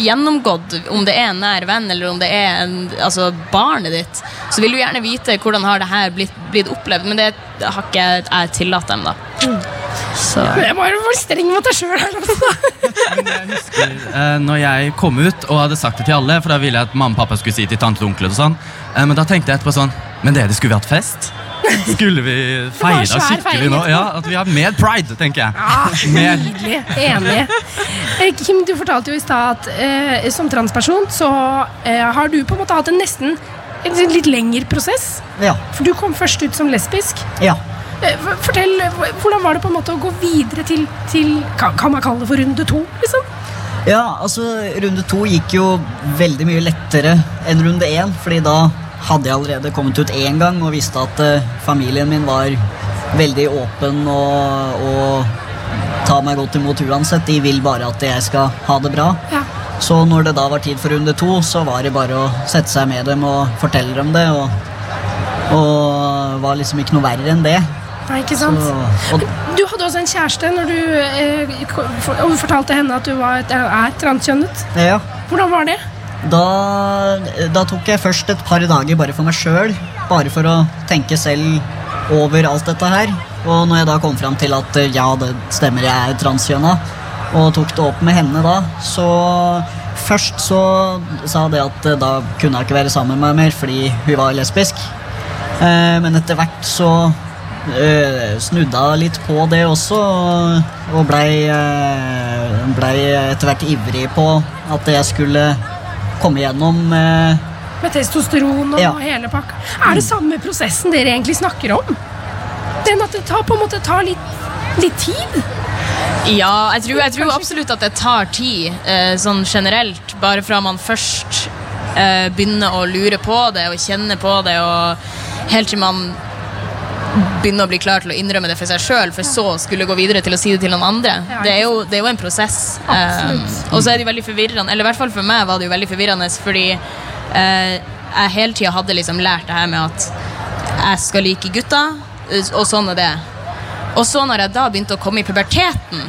Speaker 9: gjennomgått, om det er en nær venn eller om det er en, altså, barnet ditt, så vil du gjerne vite hvordan har det her blitt, blitt opplevd, men det har ikke jeg tillatt dem, da. Så.
Speaker 3: Jeg må være for streng mot deg sjøl her, altså. *laughs*
Speaker 10: Eh, når jeg kom ut og hadde sagt det til alle, for da ville jeg at mamma og pappa skulle si til tante og onkel og sånn, eh, men da tenkte jeg etterpå sånn Men dere, skulle vi hatt fest? Skulle vi feira skikkelig nå? Ja, At vi har mer pride, tenker jeg.
Speaker 3: Ja,
Speaker 10: Mer.
Speaker 3: Enig. Eh, Kim, du fortalte jo i stad at eh, som transperson så eh, har du på en måte hatt en nesten en litt lengre prosess.
Speaker 11: Ja.
Speaker 3: For du kom først ut som lesbisk.
Speaker 11: Ja.
Speaker 3: Eh, Fortell, Hvordan var det på en måte å gå videre til, til kan, kan man kalle det for runde to? liksom?
Speaker 11: Ja, altså Runde to gikk jo veldig mye lettere enn runde én. fordi da hadde jeg allerede kommet ut én gang og visste at eh, familien min var veldig åpen og, og tar meg godt imot uansett. De vil bare at jeg skal ha det bra.
Speaker 3: Ja.
Speaker 11: Så når det da var tid for runde to, så var det bare å sette seg med dem og fortelle dem det. Og, og var liksom ikke noe verre enn det.
Speaker 3: Nei, ikke sant?
Speaker 11: Så, og,
Speaker 3: Du hadde også en kjæreste når du eh, fortalte henne at du var, er transkjønnet.
Speaker 11: ja.
Speaker 3: Hvordan var det?
Speaker 11: Da, da tok jeg først et par dager bare for meg sjøl. Bare for å tenke selv over alt dette her. Og når jeg da kom fram til at eh, ja, det stemmer, jeg er transkjønna, og tok det opp med henne da, så Først så sa det at eh, da kunne jeg ikke være sammen med meg mer fordi hun var lesbisk. Eh, men etter hvert så snudde hun litt på det også, og- blei blei etter hvert ivrig på at jeg skulle komme gjennom eh,
Speaker 3: Med testosteron og
Speaker 11: Ja.
Speaker 3: hele pakka. Er det samme prosessen dere egentlig snakker om? Den at det tar, på en måte tar litt, litt tid?
Speaker 9: Ja, jeg tror, jeg tror absolutt at det tar tid, eh, sånn generelt. Bare fra man først eh, begynner å lure på det og kjenne på det, og helt til man begynner å bli klar til å innrømme det for seg sjøl, for så skulle gå videre til å si det til noen andre. Det er jo, det er jo en prosess. Eh, og så er det jo veldig forvirrende, eller i hvert fall for meg var det jo veldig forvirrende, fordi uh, jeg hele tida hadde liksom lært det her med at jeg skal like gutter, og sånn er det. Og så når jeg da begynte å komme i puberteten,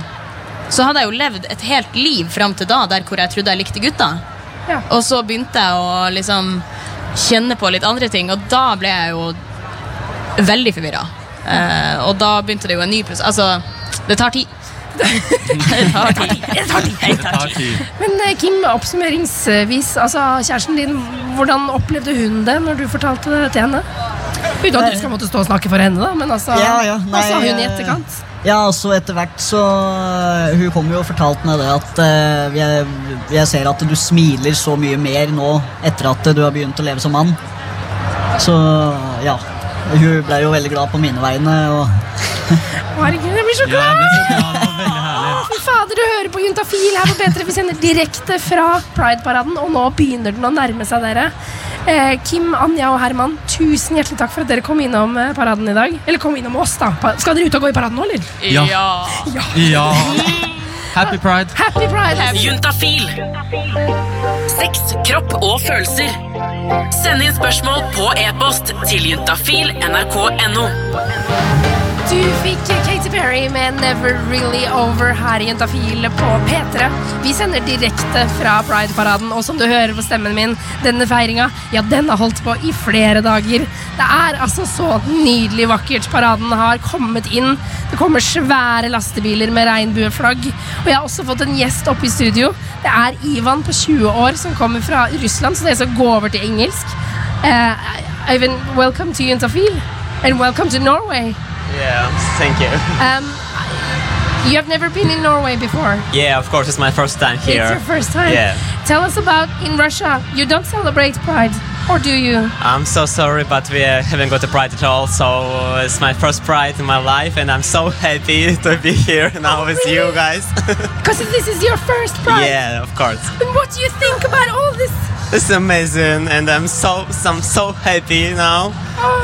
Speaker 9: så hadde jeg jo levd et helt liv fram til da der hvor jeg trodde jeg likte gutter.
Speaker 3: Ja.
Speaker 9: Og så begynte jeg å liksom kjenne på litt andre ting, og da ble jeg jo veldig forvirra. Eh, og da begynte det jo en ny prosess. Altså, det tar tid. *laughs* det tar tid.
Speaker 3: Det tar tid.
Speaker 9: Det tar tid.
Speaker 3: Men eh, Kim, oppsummeringsvis, altså kjæresten din, hvordan opplevde hun det når du fortalte det til henne? Uten at du skal måtte stå og snakke for henne, da, men altså,
Speaker 11: Ja, ja,
Speaker 3: hva sa hun i
Speaker 11: eh,
Speaker 3: etterkant?
Speaker 11: Ja, altså etter hvert så Hun kom jo og fortalte meg det at uh, jeg, jeg ser at du smiler så mye mer nå etter at du har begynt å leve som mann. Så ja. Hun ble jo veldig glad på mine vegne. Og
Speaker 3: Herregud, jeg blir så
Speaker 10: Ja,
Speaker 3: glad!
Speaker 10: veldig herlig.
Speaker 3: Fy fader, du hører på Juntafil her på P3. Vi sender direkte fra Pride-paraden, og nå begynner den å nærme seg dere. Eh, Kim, Anja og Herman, tusen hjertelig takk for at dere kom innom eh, paraden i dag. Eller kom innom oss, da. Skal dere ut og gå i paraden nå, eller?
Speaker 10: Ja.
Speaker 9: Ja.
Speaker 10: Ja. Happy pride.
Speaker 3: Happy Pride!
Speaker 2: Juntafil. Sex, kropp og følelser. Send inn spørsmål på e-post til juntafil nrk.no.
Speaker 3: Du fikk Katy Perry med Never Really Over her i Jentafil på P3. Vi sender direkte fra Pride-paraden, og som du hører på stemmen min, denne feiringa, ja, den har holdt på i flere dager. Det er altså så nydelig vakkert. Paraden har kommet inn. Det kommer svære lastebiler med regnbueflagg. Og jeg har også fått en gjest oppe i studio. Det er Ivan på 20 år som kommer fra Russland, så jeg skal gå over til engelsk. Uh, Ivan, welcome to Jentafil, and welcome to Norway.
Speaker 12: Yeah, thank you. *laughs*
Speaker 3: Um, you have never been in Norway before.
Speaker 12: Yeah, of course, it's my first time here.
Speaker 3: It's your first time.
Speaker 12: Yeah.
Speaker 3: Tell us about in Russia. You don't celebrate Pride, or do you?
Speaker 12: I'm so sorry, but we uh, haven't got a pride at all. So it's my first pride in my life, and I'm so *laughs* happy to be here now with you guys. *laughs*
Speaker 3: Because this is your first Pride.
Speaker 12: yeah, of course.
Speaker 3: And what do you think about all this?
Speaker 12: It's amazing, and I'm so I'm so happy now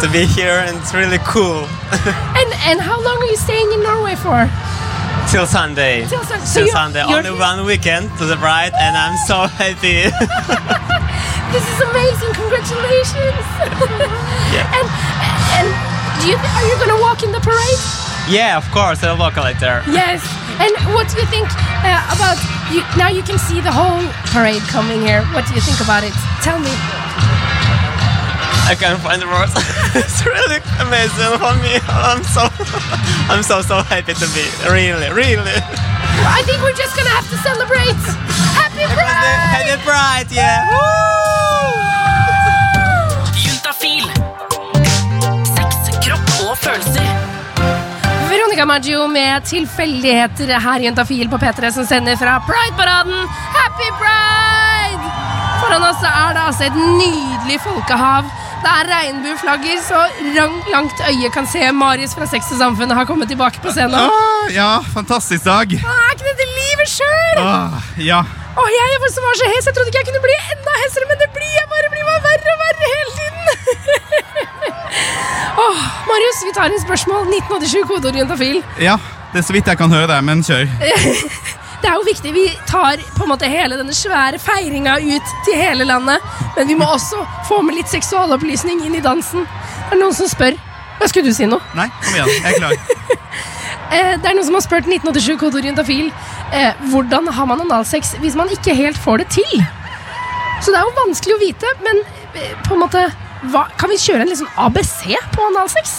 Speaker 12: to be here, and it's really cool. *laughs*
Speaker 3: And and how long are you staying in Norway for?
Speaker 12: Till Sunday.
Speaker 3: Till Sun- so
Speaker 12: Till
Speaker 3: you're-
Speaker 12: Sunday.
Speaker 3: you're
Speaker 12: Only
Speaker 3: here-
Speaker 12: one weekend to the bride, and I'm so happy. *laughs*
Speaker 3: This is amazing! Congratulations! *laughs*
Speaker 12: Yeah.
Speaker 3: And and do you are you gonna walk in the parade?
Speaker 12: yeah, of course. I'll walk later.
Speaker 3: Yes. And what do you think? Uh, about you, now you can see the whole parade coming here. What do you think about it? Tell me.
Speaker 12: I can't find the words. *laughs* it's really amazing for me. I'm so, *laughs* I'm so so happy to be. Really, really.
Speaker 3: I think we're just gonna have to celebrate. Happy Pride!
Speaker 12: Happy Pride, yeah.
Speaker 2: Juntafil. Sex, kropp og følelser.
Speaker 3: Veronica Maggio med tilfeldigheter her i Juntafil på P3 som sender fra Pride-paraden. Happy Pride! Foran oss er det altså et nydelig folkehav. Det er regnbueflagger, så langt, øyet kan se Marius fra Sex og Samfunnet har kommet tilbake på scenen.
Speaker 8: Ah, ja, fantastisk dag.
Speaker 3: Ah, er ikke dette livet sjøl?
Speaker 8: Ah, ja.
Speaker 3: Åh, jeg var var så hes, jeg trodde ikke jeg kunne bli enda hesere, men det blir jeg verre og verre hele tiden. *laughs* oh, Marius, vi tar en spørsmål. 1987, kodeorientafil.
Speaker 8: ja. Det er så vidt jeg kan høre deg, men kjør. *laughs*
Speaker 3: Det er jo viktig. Vi tar på en måte hele denne svære feiringa ut til hele landet. Men vi må også få med litt seksualopplysning inn i dansen. Det er noen som spør. Ja, skulle du si noe?
Speaker 8: Nei, kom igjen. Jeg er klar. *laughs*
Speaker 3: Eh, det er noen som har spurt 1987 kodeorientafil. eh, hvordan har man analsex hvis man ikke helt får det til. Så det er jo vanskelig å vite, men eh, på en måte hva, Kan vi kjøre en liksom ABC på analsex?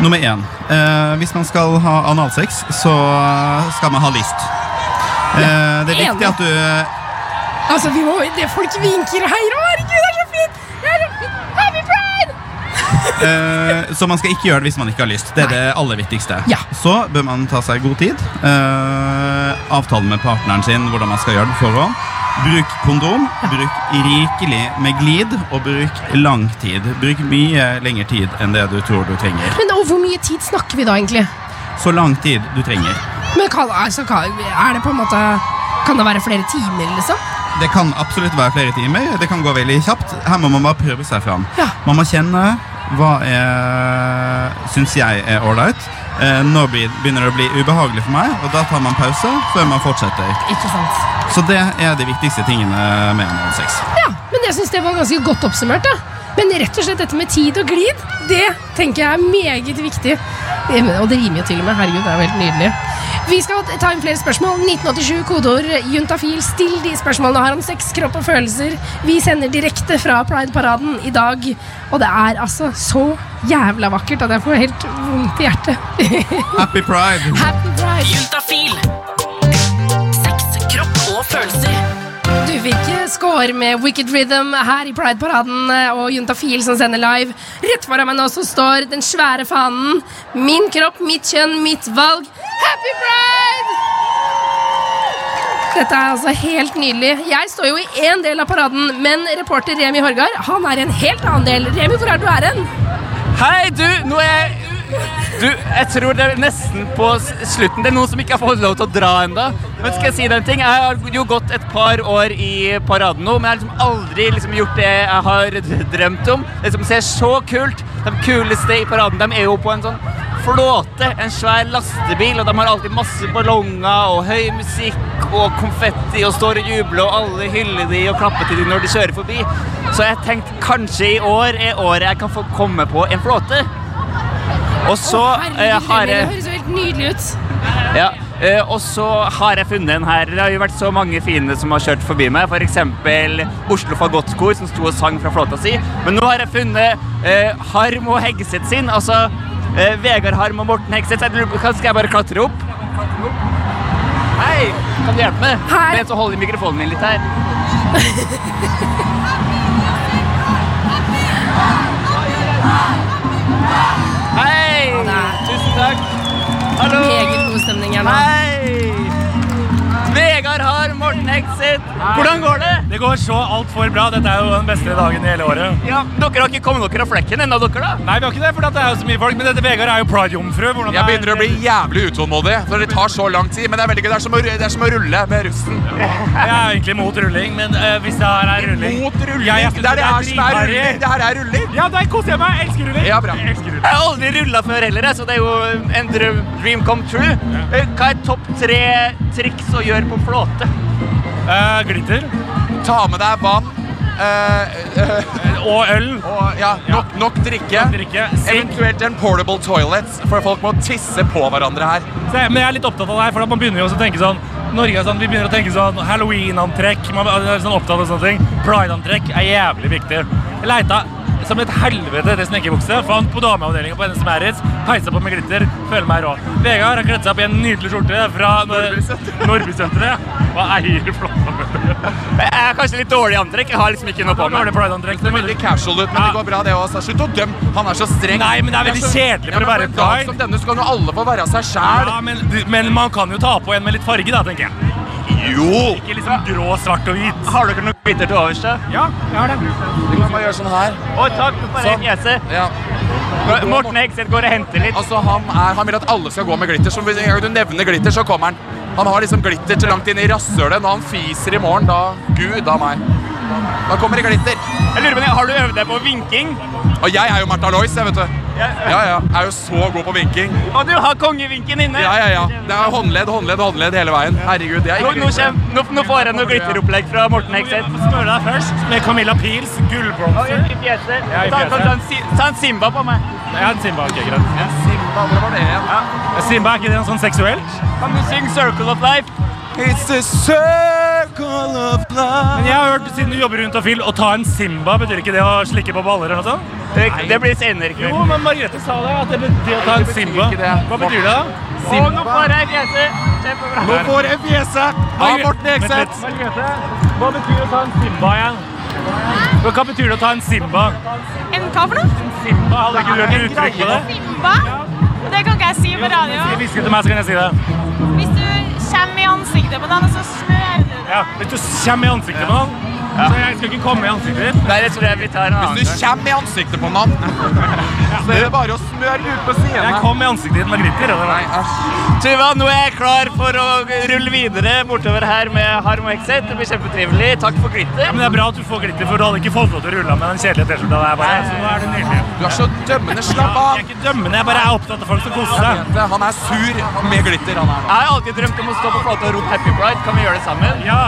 Speaker 8: Nummer én. Eh, hvis man skal ha analsex, så skal man ha lyst. Eh, det er viktig at du
Speaker 3: Altså, vi må, det Folk vinker og heier. Å, herregud, det er så fint! Det er så fint. Happy pride!
Speaker 8: Eh, så man skal ikke gjøre det hvis man ikke har lyst. Det er det aller viktigste.
Speaker 3: Ja.
Speaker 8: Så bør man ta seg god tid. Eh, avtale med partneren sin hvordan man skal gjøre det på forhånd. Bruk kondom. Bruk rikelig med glid, og bruk lang tid. Bruk mye lengre tid enn det du tror du trenger.
Speaker 3: Men og hvor mye tid snakker vi da, egentlig?
Speaker 8: Så lang tid du trenger.
Speaker 3: Men kan, altså, kan, er det på en måte Kan det være flere timer, liksom?
Speaker 8: Det kan absolutt være flere timer. Det kan gå veldig kjapt. Her må man bare prøve seg fram.
Speaker 3: Ja.
Speaker 8: Man må kjenne hva syns jeg er ålreit. Eh, nå begynner det å bli ubehagelig for meg, og da tar man pause før man fortsetter.
Speaker 3: Ikke sant?
Speaker 8: Så det er de viktigste tingene med analsex.
Speaker 3: Ja, men jeg syns det var ganske godt oppsummert. da Men rett og slett dette med tid og glid, det tenker jeg er meget viktig. Og det rimer jo til og med. Herregud, det er jo helt nydelig. Vi skal ta inn flere spørsmål. 1987, kodeord juntafil. Still de spørsmålene har om sex, kropp og følelser. Vi sender direkte fra Pride-paraden i dag. Og det er altså så jævla vakkert at jeg får helt vondt i hjertet.
Speaker 8: Happy pride!
Speaker 3: Happy Pride!
Speaker 2: Juntafil. Sex, kropp og følelser.
Speaker 3: Score med Wicked Rhythm her i Pride-paraden eh, og Juntafil som sender live. Rett foran meg nå så står den svære fanen. Min kropp, mitt kjønn, mitt valg. Happy Pride! Dette er altså helt nydelig. Jeg står jo i én del av paraden, men reporter Remi Horgard han er i en helt annen del. Remi, hvor er du er hen?
Speaker 4: Hei, du! Nå er jeg Du, jeg tror det er nesten på slutten. Det er noen som ikke har fått lov til å dra ennå. Men skal jeg si deg en ting? Jeg har jo gått et par år i paraden nå, men jeg har liksom aldri liksom gjort det jeg har drømt om. Det som ser så kult De kuleste i paraden de er jo på en sånn flåte, en svær lastebil, og de har alltid masse ballonger og høy musikk og konfetti og står og jubler, og alle hyller de og klapper til de når de kjører forbi. Så jeg tenkte kanskje i år er året jeg kan få komme på en flåte. Og så
Speaker 3: oh,
Speaker 4: har
Speaker 3: jeg det høres jo helt nydelig ut.
Speaker 4: ja, eh, og så har jeg funnet en her. Det har jo vært så mange fine som har kjørt forbi meg. F.eks. Oslo Fagottkor, som sto og sang fra flåta si. Men nå har jeg funnet eh, Harm og Hegseth sin. Altså eh, Vegard Harm og Morten Hegseth. Skal jeg bare klatre opp? Hei! Kan du hjelpe meg?
Speaker 3: Her.
Speaker 4: Men så holder mikrofonen min litt her. *laughs* takk. Hallo.
Speaker 3: Meget god stemning her nå.
Speaker 4: Hei! Hegseth. Hvordan går det?
Speaker 13: Det går så altfor bra. Dette er jo den beste dagen i hele året.
Speaker 4: Ja, Dere har ikke kommet dere av flekken ennå, dere da?
Speaker 13: Nei, vi har ikke det, for det er jo så mye folk. Men dette Vegard er jo pride-jomfru.
Speaker 14: Jeg
Speaker 13: er-
Speaker 14: begynner å bli jævlig utålmodig, for det tar så lang tid. Men det er veldig gøy. Det er som å, det er som å rulle med russen.
Speaker 13: Jeg er egentlig mot rulling, men uh, hvis det her er rulling
Speaker 14: Mot rulling?
Speaker 13: Ja,
Speaker 14: det er det her som er rulling. Det her er rulling.
Speaker 13: Ja, der koser jeg meg. Jeg elsker rulling.
Speaker 14: Ja, bra.
Speaker 13: Jeg elsker rulling.
Speaker 4: Jeg har aldri rulla før heller, så det er jo en dream come true. Eh, Hva er topp tre triks å gjøre på flåte?
Speaker 13: Eh, glitter.
Speaker 14: Ta med deg vann. Uh, *laughs*
Speaker 13: Og øl.
Speaker 14: og ja, nok, nok drikke.
Speaker 13: Nok drikke.
Speaker 14: Eventuelt en portable toilet, for folk må tisse på hverandre her.
Speaker 13: Se, Men jeg er litt opptatt av det her, for man begynner jo å tenke sånn Norge er sånn, vi begynner å tenke sånn Halloween-antrekk. Man er sånn opptatt av sånne ting. Pride-antrekk er jævlig viktig. Jeg leita som et helvete etter snekkerbukse. Fant på dameavdelinga på NS Merits. Peisa på med glitter. Føler meg rå. Vegard har kledd seg opp i en nydelig skjorte fra Nordbysenteret. Hva eier flott
Speaker 4: Jeg er kanskje litt dårlig i antrekk. Jeg har liksom ikke noe på meg.
Speaker 13: Dårlig Pride-antrekk.
Speaker 14: Det ser veldig casual ut, men det går bra, det òg. Slutt å dømme. Han er så streng.
Speaker 13: Nei, men det er veldig kjedelig for å være
Speaker 14: men på en dag
Speaker 13: Pride.
Speaker 14: Som denne så kan jo alle få være seg sjæl.
Speaker 13: Ja, men, men man kan jo ta på en med litt farge, da, tenker jeg.
Speaker 14: Jo!
Speaker 13: Ikke liksom grå, svart og hvit.
Speaker 4: Har dere noe glitter til overs?
Speaker 13: Ja, jeg har det.
Speaker 14: Du kan bare gjøre sånn her.
Speaker 4: Å, takk. Bare
Speaker 14: Sånn.
Speaker 4: fjeset.
Speaker 14: Ja.
Speaker 4: Morten Hegseth går og henter litt.
Speaker 14: Altså, han, er, han vil at alle skal gå med glitter. Så hvis en gang du nevner glitter, så kommer han. Han har liksom glitter til langt inn i rasshølet. Når han fiser i morgen, da Gud a meg. Da kommer det glitter.
Speaker 4: Jeg lurer på, Har du øvd deg på vinking?
Speaker 14: Og jeg er jo Martha Lois, jeg, vet du. Ja, ja. Jeg er jo så god på vinking.
Speaker 4: Og du har kongevinken inne?
Speaker 14: Ja, ja, ja. Det er håndledd, håndledd, håndledd hele veien. Herregud, det er ikke
Speaker 4: nå, kjem, nå, nå får jeg noe glitteropplegg fra Morten Hegseth.
Speaker 13: Smøre deg først med Camilla Pils gullbronse.
Speaker 4: I fjeset.
Speaker 13: Ja,
Speaker 4: Ta, ta, ta, en ta en Simba på meg.
Speaker 13: Ja, en Simba. ok, greit.
Speaker 14: Simba, hvor var det igjen?
Speaker 13: Ja. Simba, er ikke det noe sånn seksuelt?
Speaker 4: Kan du synge 'Circle of Life'?
Speaker 14: It's a circle.
Speaker 13: Men jeg har hørt, siden du jobber rundt og fil, å ta en Simba, betyr ikke det å slikke på baller eller noe sånt?
Speaker 4: Det, det blir senere i
Speaker 13: Jo, men Margrethe sa det, at det betyr å ta en Simba. Hva betyr det da?
Speaker 4: Og nå får jeg fjeset. Kjempebra.
Speaker 14: Nå får jeg fjeset av Morten
Speaker 13: Ekseth. Margrethe, hva betyr å ta en Simba igjen? Hva betyr det å ta en Simba?
Speaker 15: En hva for noe?
Speaker 13: Simba, hadde ikke du et uttrykk på det?
Speaker 15: Simba? Det kan ikke jeg si på radio.
Speaker 13: Hviske til meg, så kan jeg si det.
Speaker 15: Hvis du kommer i ansiktet på den, og så smører det.
Speaker 13: Ja, hvis du kommer i ansiktet på så jeg skal ikke komme i ansiktet ditt.
Speaker 4: Nei, det tror jeg vi tar en annen
Speaker 14: Hvis du kommer i ansiktet på noen, så er det bare å smøre ut på
Speaker 13: Jeg kom i ansiktet ditt med glitter.
Speaker 14: Nei.
Speaker 4: Tuva, nå er jeg klar for å rulle videre bortover her med Harm og Hegseth. Det blir kjempetrivelig. Takk for
Speaker 13: Ja,
Speaker 4: glitter.
Speaker 13: men det er bra at du får glitter, for du hadde ikke fått lov til å rulle med den kjedelige T-skjorta der bare. Så nå er du nydelig.
Speaker 14: Du er så dømmende. Slapp av.
Speaker 13: Jeg er ikke dømmende, jeg bare er opptatt av folk som koser seg.
Speaker 14: Han er sur med glitter, han er nå.
Speaker 4: Jeg har alltid drømt om å stå på flata og rope Happy Pride. Kan vi gjøre det sammen?
Speaker 13: Ja,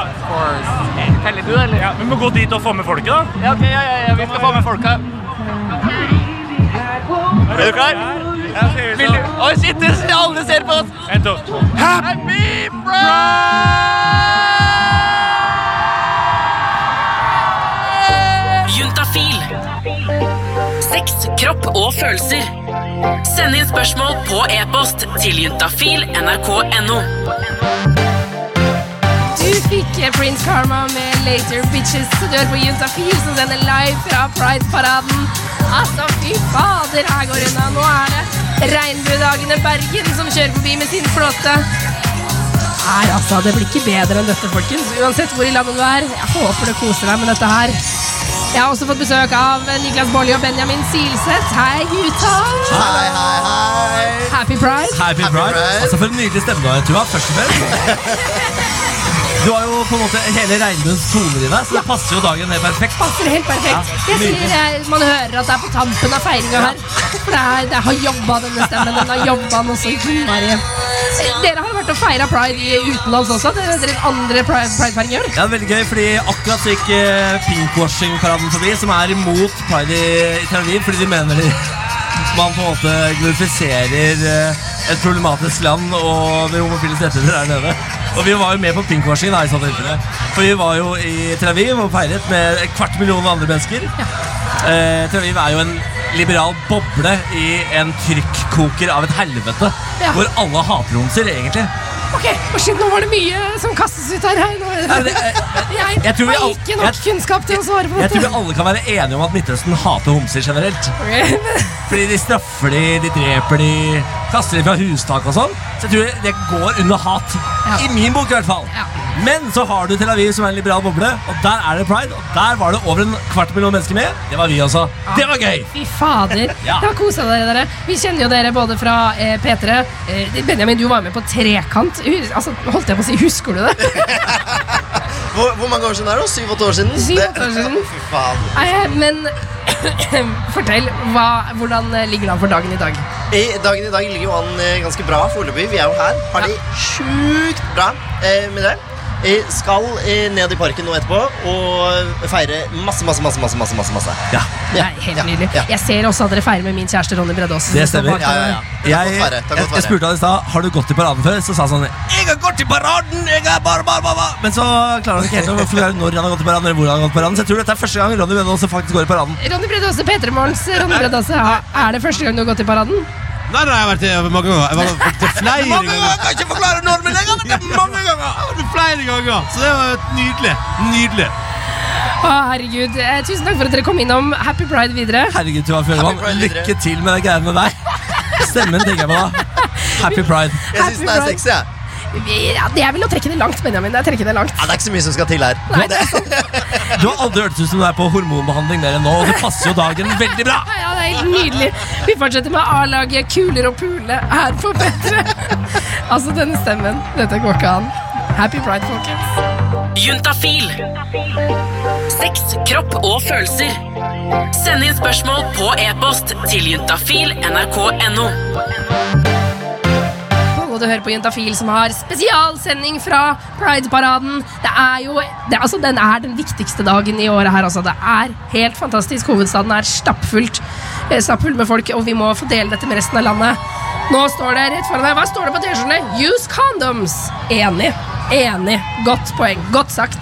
Speaker 4: Teller du, eller?
Speaker 13: ja, vi må gå dit og få med folket, da.
Speaker 4: Ja, ok, ja, ja, ja. Vi skal få med folka. Er du klar? Vil du? Oi, shit, alle ser på oss!
Speaker 13: En, to.
Speaker 4: Happy Pride!
Speaker 2: Juntafil. Sex, kropp og følelser. Send inn spørsmål på e-post til juntafil nrk.no.
Speaker 3: Du fikk Prince Karma med Later Bitches. Du hører på Juntafil som sender live fra Pride-paraden. Altså, fy fader, her går det unna. Nå er det Regnbuedagene Bergen som kjører forbi med sin flåte. Nei, altså, det blir ikke bedre enn dette, folkens. Uansett hvor i landet du er. Jeg håper du koser deg med dette her. Jeg har også fått besøk av Niklas Baarli og Benjamin Silseth. Hei, gutta!
Speaker 16: Hei, hei, hei.
Speaker 3: Happy Pride.
Speaker 16: Happy Pride. Altså, For en nydelig stemme du har, Først og fremst. *laughs* Du har jo på en måte hele regnbuens toner i deg, så det passer jo dagen helt perfekt.
Speaker 3: passer helt perfekt.
Speaker 16: Ja,
Speaker 3: Jeg sier, jeg, Man hører at det er på tampen av feiringa her. For det, er, det har jobba, denne stemmen. Den har jobba noe så innmari. Dere har vært og feira pride i utenlands også. Det er deres andre pride- pridefeiring i år.
Speaker 16: Ja, veldig gøy, fordi akkurat så gikk eh, pinkwashing-paraden forbi, som er imot pride i, i Tel Aviv, fordi de mener de, man på en måte glorifiserer eh, et problematisk land og de homofiles rettigheter der nede. Og vi var jo med på pinkwashing da, i sånn tilfelle. For vi var jo i Tel Aviv og feiret med et kvart million andre mennesker. Eh, Tel Aviv er jo en liberal boble i en trykkoker av et helvete.
Speaker 3: Ja.
Speaker 16: Hvor alle hater homser, egentlig.
Speaker 3: Ok, og shit, Nå var det mye som kastes ut her.
Speaker 16: Ja, det- *laughs*
Speaker 3: jeg
Speaker 16: jeg tror vi
Speaker 3: har
Speaker 16: all-
Speaker 3: ikke nok kunnskap til å svare på
Speaker 16: Jeg tror vi alle kan være enige om at Midtøsten hater homser generelt. *laughs* Fordi de straffer de, de dreper de, kaster de fra hustak og sånn. Så jeg tror det går under hat. I min bok i hvert fall. Men så har du Tel Aviv som er en liberal boble, og der er det pride. Og der var det over en kvart million mennesker med. Det var vi også. Det var gøy!
Speaker 3: Fy fader.
Speaker 16: Ja.
Speaker 3: Det har kosa dere, dere. Vi kjenner jo dere både fra eh, P3. Eh, Benjamin, du var med på Trekant. Hus- Altså, holdt jeg på å si, Husker du det? *laughs*
Speaker 17: Hvor, hvor mange år siden er det? Syv-åtte år siden?
Speaker 3: Syv-åtte år siden. *laughs*
Speaker 17: Fy faen.
Speaker 3: Eh, Men *coughs* fortell, hva, hvordan ligger det an for dagen i dag?
Speaker 17: I dagen i dag ligger jo an eh, ganske bra foreløpig. Vi er jo her. Har det sjukt bra eh, med det. Jeg skal ned i parken nå etterpå og feire masse, masse, masse. masse, masse, masse, masse.
Speaker 16: Ja.
Speaker 3: Det er helt nydelig. Jeg ser også at dere feirer med min kjæreste Ronny også.
Speaker 16: Det stemmer.
Speaker 3: bak dere.
Speaker 16: Jeg, jeg, jeg spurte han i stad Har du gått i paraden før. Så sa han sånn Jeg har gått i paraden! Jeg er bare, bare, bare. bare». Men så klarer han ikke helt å forklare når han har gått i paraden. Eller hvor han har gått i paraden Så jeg tror dette er første gang Ronny Bredde faktisk går i paraden.
Speaker 3: Ronny også, P3 Morgens Ronny Bredde. Ja, Er det første gang du har gått i paraden?
Speaker 18: Nei, nei, jeg har vært det mange ganger. Jeg var det *laughs* flere
Speaker 16: Mange
Speaker 18: ganger.
Speaker 16: ganger! Jeg kan ikke forklare når, men jeg har vært det mange ganger!
Speaker 18: Jeg har vært det flere ganger. Så det var nydelig. Nydelig.
Speaker 3: Å, herregud. Eh, tusen takk for at dere kom innom. Happy pride videre.
Speaker 16: Herregud, Tuva Fjellmann. Lykke til med de greiene med deg. Stemmen tenker jeg på da. Happy pride.
Speaker 17: Jeg syns den er sexy, jeg.
Speaker 3: Ja, det er vel å trekke det langt, Benjamin. Jeg trekker det langt.
Speaker 17: Ja, det er ikke så mye som skal til her.
Speaker 16: Du har aldri hørt ut som du er på hormonbehandling mer enn nå, og det passer jo dagen veldig bra.
Speaker 3: Ja, det er helt nydelig. Vi fortsetter med A-laget Kuler og pule her på P3. altså, denne stemmen. Dette går ikke an. Happy pride, folkens.
Speaker 2: Juntafil. Sex, kropp og følelser. Send inn spørsmål på e-post til juntafil nrk.no.
Speaker 3: Og du hører på Juntafil som har spesialsending fra Pride-paraden. Det er jo det, altså, Den er den viktigste dagen i året her. Altså. Det er helt fantastisk. Hovedstaden er stappfullt stappfull med folk, og vi må få dele dette med resten av landet. Nå står det rett foran deg. Hva står det på T-skjortene? Use condoms. Enig. Enig. Godt poeng. Godt sagt.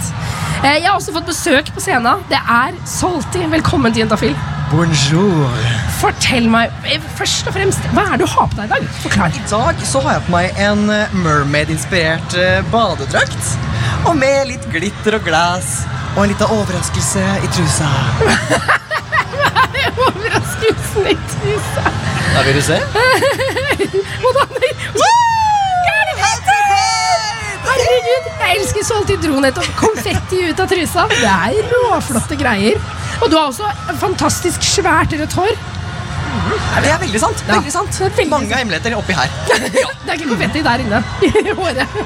Speaker 3: Eh, Jeg har også fått besøk på scenen. Det er Salty. Velkommen til Juntafil.
Speaker 19: Bonjour.
Speaker 3: Fortell meg eh, først og fremst, hva er det du har på deg i dag? Forklar.
Speaker 19: I dag så har jeg på meg en eh, mermaid-inspirert badedrakt. Og med litt glitter og glass. Og en liten overraskelse i trusa. *laughs* *laughs*
Speaker 3: I.
Speaker 19: Da vil du se.
Speaker 3: Herregud, jeg elsker Salty dro nettopp konfetti ut av trusa. Det er råflotte greier. Og du har også fantastisk svært rødt hår.
Speaker 19: Det er veldig sant. veldig sant. Mange hemmeligheter oppi her. *laughs*
Speaker 3: Det er ikke konfetti der inne i håret.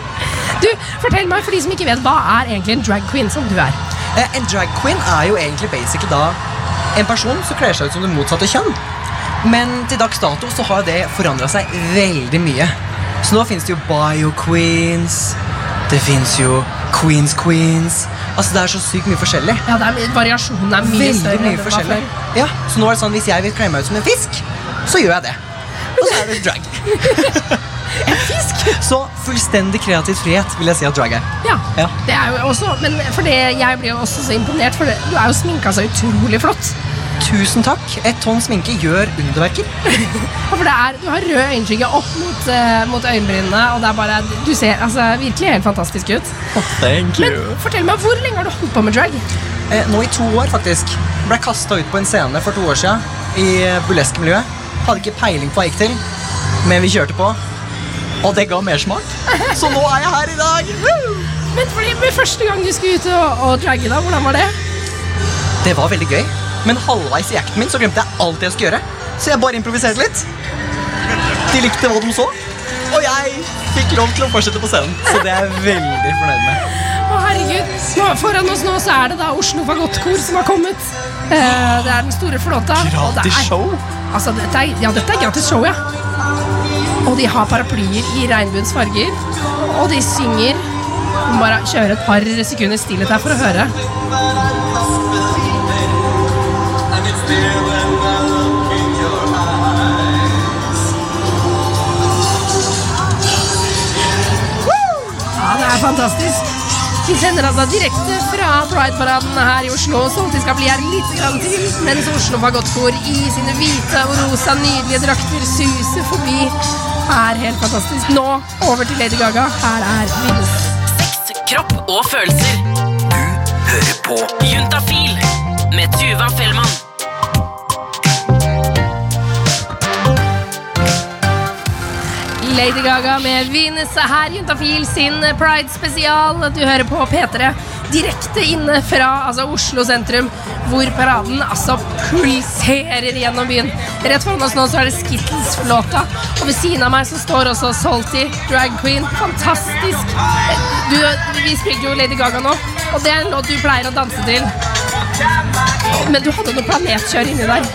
Speaker 3: Du, Fortell meg, for de som ikke vet, hva er egentlig en drag queen som du er?
Speaker 19: Eh, En drag queen er jo egentlig basically da en person som kler seg ut som det motsatte kjønn. Men til dags dato så har det forandra seg veldig mye. Så nå fins det jo bio-queens. Det fins jo queens queens. Altså Det er så sykt mye forskjellig.
Speaker 3: Ja, det er, Variasjonen er mye
Speaker 19: Veldig
Speaker 3: større.
Speaker 19: mye forskjellig. Ja, Så nå er det sånn hvis jeg vil kle meg ut som en fisk, så gjør jeg det. Og så er det drag. *laughs* *laughs*
Speaker 3: en fisk? *laughs*
Speaker 19: Så fullstendig kreativ frihet vil jeg si at drag er.
Speaker 3: Ja,
Speaker 19: Ja.
Speaker 3: det er jo også Men for det, jeg blir jo også så imponert, for det, du er jo sminka så utrolig flott.
Speaker 19: Tusen takk. Et tonn sminke gjør underverker. *laughs*
Speaker 3: Ja, For det er, Du har rød øyenskygge opp mot, uh, mot øyenbrynene, og det er bare Du ser altså, virkelig helt fantastisk ut.
Speaker 19: Thank you.
Speaker 3: Men fortell meg, hvor lenge har du holdt på med drag?
Speaker 19: Eh, nå i to år, faktisk. Ble kasta ut på en scene for to år siden i burlesk-miljøet. Hadde ikke peiling på hva jeg gikk til, men vi kjørte på. Og det ga mersmak. Så nå er jeg her i dag. Woo!
Speaker 3: Men fordi, med Første gang du skulle ut og, og dragge, da, hvordan var det?
Speaker 19: Det var veldig gøy, men halvveis i acten min så glemte jeg alt jeg skulle gjøre. Så jeg bare improviserte litt. De likte hva de så, og jeg fikk lov til å fortsette på scenen. Så det er jeg veldig fornøyd med.
Speaker 3: Å herregud, nå, Foran oss nå så er det da Oslo Fagottkor som har kommet. Eh, det er den store flåta.
Speaker 19: Gratis show?
Speaker 3: Altså, dette er, ja, dette er gratis show, ja. Og de har paraplyer i regnbuens farger. Og de synger. Vi må Bare kjøre et par sekunder stillhet her for å høre. Ja, det er fantastisk. Vi sender altså direkte fra Pride-paraden her i Oslo. Salty skal bli her litt grann til, mens Oslo for i sine hvite og rosa nydelige drakter suser forbi. Er helt fantastisk. Nå over til Lady Gaga. Her er Venus.
Speaker 2: Sex, kropp og følelser.
Speaker 1: Du Hører på
Speaker 2: Juntafil med Tuva Fellmann.
Speaker 3: Lady Gaga med Venus er her. Juntafil sin Pride-spesial. Du hører på P3 direkte inne fra altså Oslo sentrum, hvor paraden altså pulserer gjennom byen. Rett foran oss nå så er det Skittles-flåta, og ved siden av meg så står også Salty, drag queen. Fantastisk. Du, vi spilte jo Lady Gaga nå, og det er en låt du pleier å danse til. Men du hadde noe planetkjør inni der.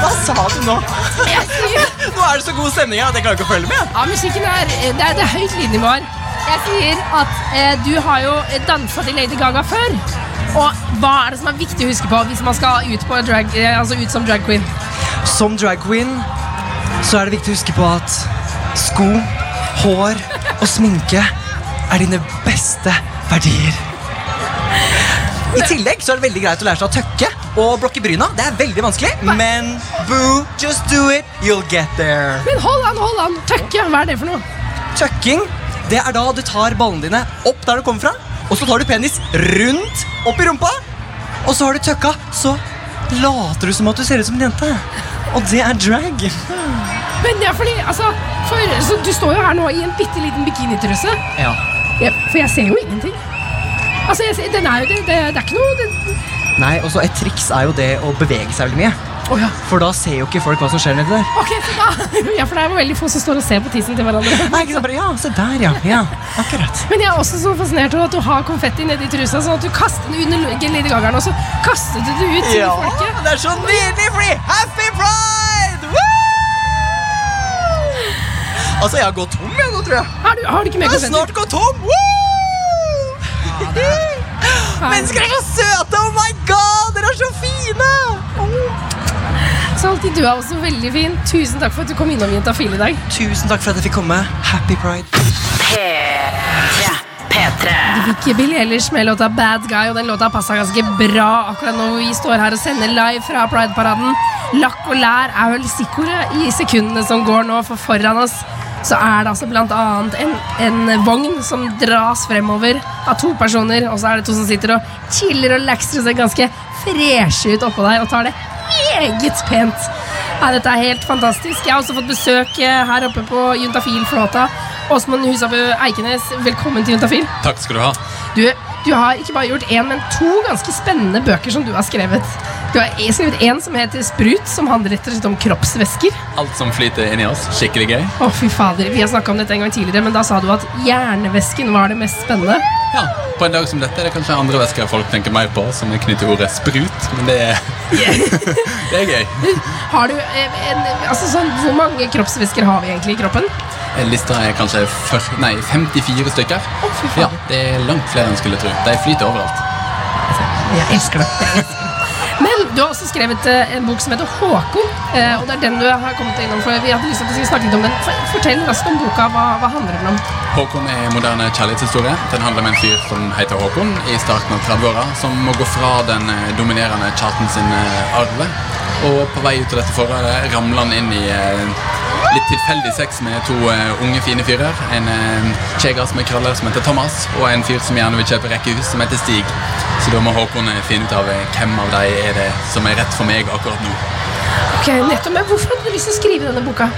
Speaker 19: Hva sa du nå? *laughs* Nå er det så god stemning her at jeg klarer ikke å følge med.
Speaker 3: Ja, musikken er Det er, det er høyt lydnivå her. Jeg sier at eh, du har jo dansa til Lady Gaga før. Og hva er det som er viktig å huske på hvis man skal ut, på drag, eh, altså ut som drag queen?
Speaker 19: Som drag queen så er det viktig å huske på at sko, hår og sminke er dine beste verdier. I tillegg så er det veldig greit å lære seg å tøkke og blokke bryna. Det er veldig vanskelig, men boo, just do it, you'll get there.
Speaker 3: Men hold an, hold an. Tøkke, hva er det for noe?
Speaker 19: Tøkking, det er da du tar ballene dine opp der du kommer fra, og så tar du penis rundt opp i rumpa, og så har du tøkka, så later du som at du ser ut som en jente. Og det er drag.
Speaker 3: Men det er fordi, altså for, så Du står jo her nå i en bitte liten bikinitruse.
Speaker 19: Ja.
Speaker 3: Ja, for jeg ser jo ingenting. Altså, jeg ser, den er jo det, det, det er ikke noe det,
Speaker 19: Nei, og så Et triks er jo det å bevege seg veldig mye.
Speaker 3: Å ja.
Speaker 19: For da ser jo ikke folk hva som skjer nedi der.
Speaker 3: Ok, så da *laughs* Ja, for det er veldig få som står og ser på tissen til hverandre.
Speaker 19: Nei, ikke sant, bare, ja, se der, ja. ja. Akkurat.
Speaker 3: Men jeg er også så fascinert over at du har konfetti nedi trusa, sånn at du kaster den under Lady Gagaen, og så kastet du det ut til
Speaker 19: Ja,
Speaker 3: folket.
Speaker 19: det er så nydelig, fordi Happy Pride! Woo! Altså, jeg har gått tom, jeg nå, tror jeg.
Speaker 3: Har du, har du ikke mer
Speaker 19: Jeg har snart gått tom. Woo! Mennesker er så søte! Oh my god, dere er så fine!
Speaker 3: Så alltid, du er også veldig fin. Tusen takk for at du kom innom Jentafil i dag.
Speaker 19: Tusen takk for at jeg fikk komme. Happy Pride.
Speaker 3: Du fikk Billie Eilish med låta Bad Guy, og den låta passa ganske bra akkurat nå vi står her og sender live fra Pride-paraden. Lakk og lær er vel stikkordet i sekundene som går nå, for foran oss så er det altså blant annet en, en vogn som dras fremover av to personer, og så er det to som sitter og chiller og laxer og ser ganske freshe ut oppå der og tar det meget pent. Ja, dette er helt fantastisk. Jeg har også fått besøk eh, her oppe på Juntafil-flåta. Åsmund Husabø Eikenes, velkommen til Juntafil.
Speaker 20: Takk skal du ha.
Speaker 3: Du, du har ikke bare gjort én, men to ganske spennende bøker som du har skrevet. Du har skrevet en som heter Sprut, som handler rett og slett om kroppsvæsker.
Speaker 20: Alt som flyter inni oss. Skikkelig gøy.
Speaker 3: Å, fy fader, Vi har snakka om dette en gang tidligere, men da sa du at hjernevæsken var det mest spennende.
Speaker 20: Ja, På en dag som dette er det kanskje andre væsker folk tenker mer på, som er knyttet ordet sprut. Men det er, *laughs* det er gøy.
Speaker 3: Har du eh, en, altså sånn, Hvor mange kroppsvæsker har vi egentlig i kroppen?
Speaker 20: Lista er kanskje fyr- nei, 54 stykker. Ja, Det er langt flere enn skulle tro. De flyter overalt.
Speaker 3: Jeg elsker det. Du har også skrevet eh, en bok som heter Håkon. eh, og det er den du har kommet innom for Vi hadde lyst til skulle snakke litt om den. Fortell raskt om boka. Hva, hva handler den om?
Speaker 20: Håkon er moderne kjærlighetshistorie. Den handler om en fyr som heter Håkon i starten av 30-åra, som må gå fra den eh, dominerende charten sin arve. Og på vei ut av dette forholdet ramler han inn i litt tilfeldig sex med to uh, unge, fine fyrer. En uh, som er krøller, som heter Thomas, og en fyr som gjerne vil kjøpe rekkehus, som heter Stig. Så da må Håkon eh, finne ut av hvem av dem er det som er rett for meg akkurat nå.
Speaker 3: Ok, nettopp, men Hvorfor hadde du lyst til å skrive denne boka?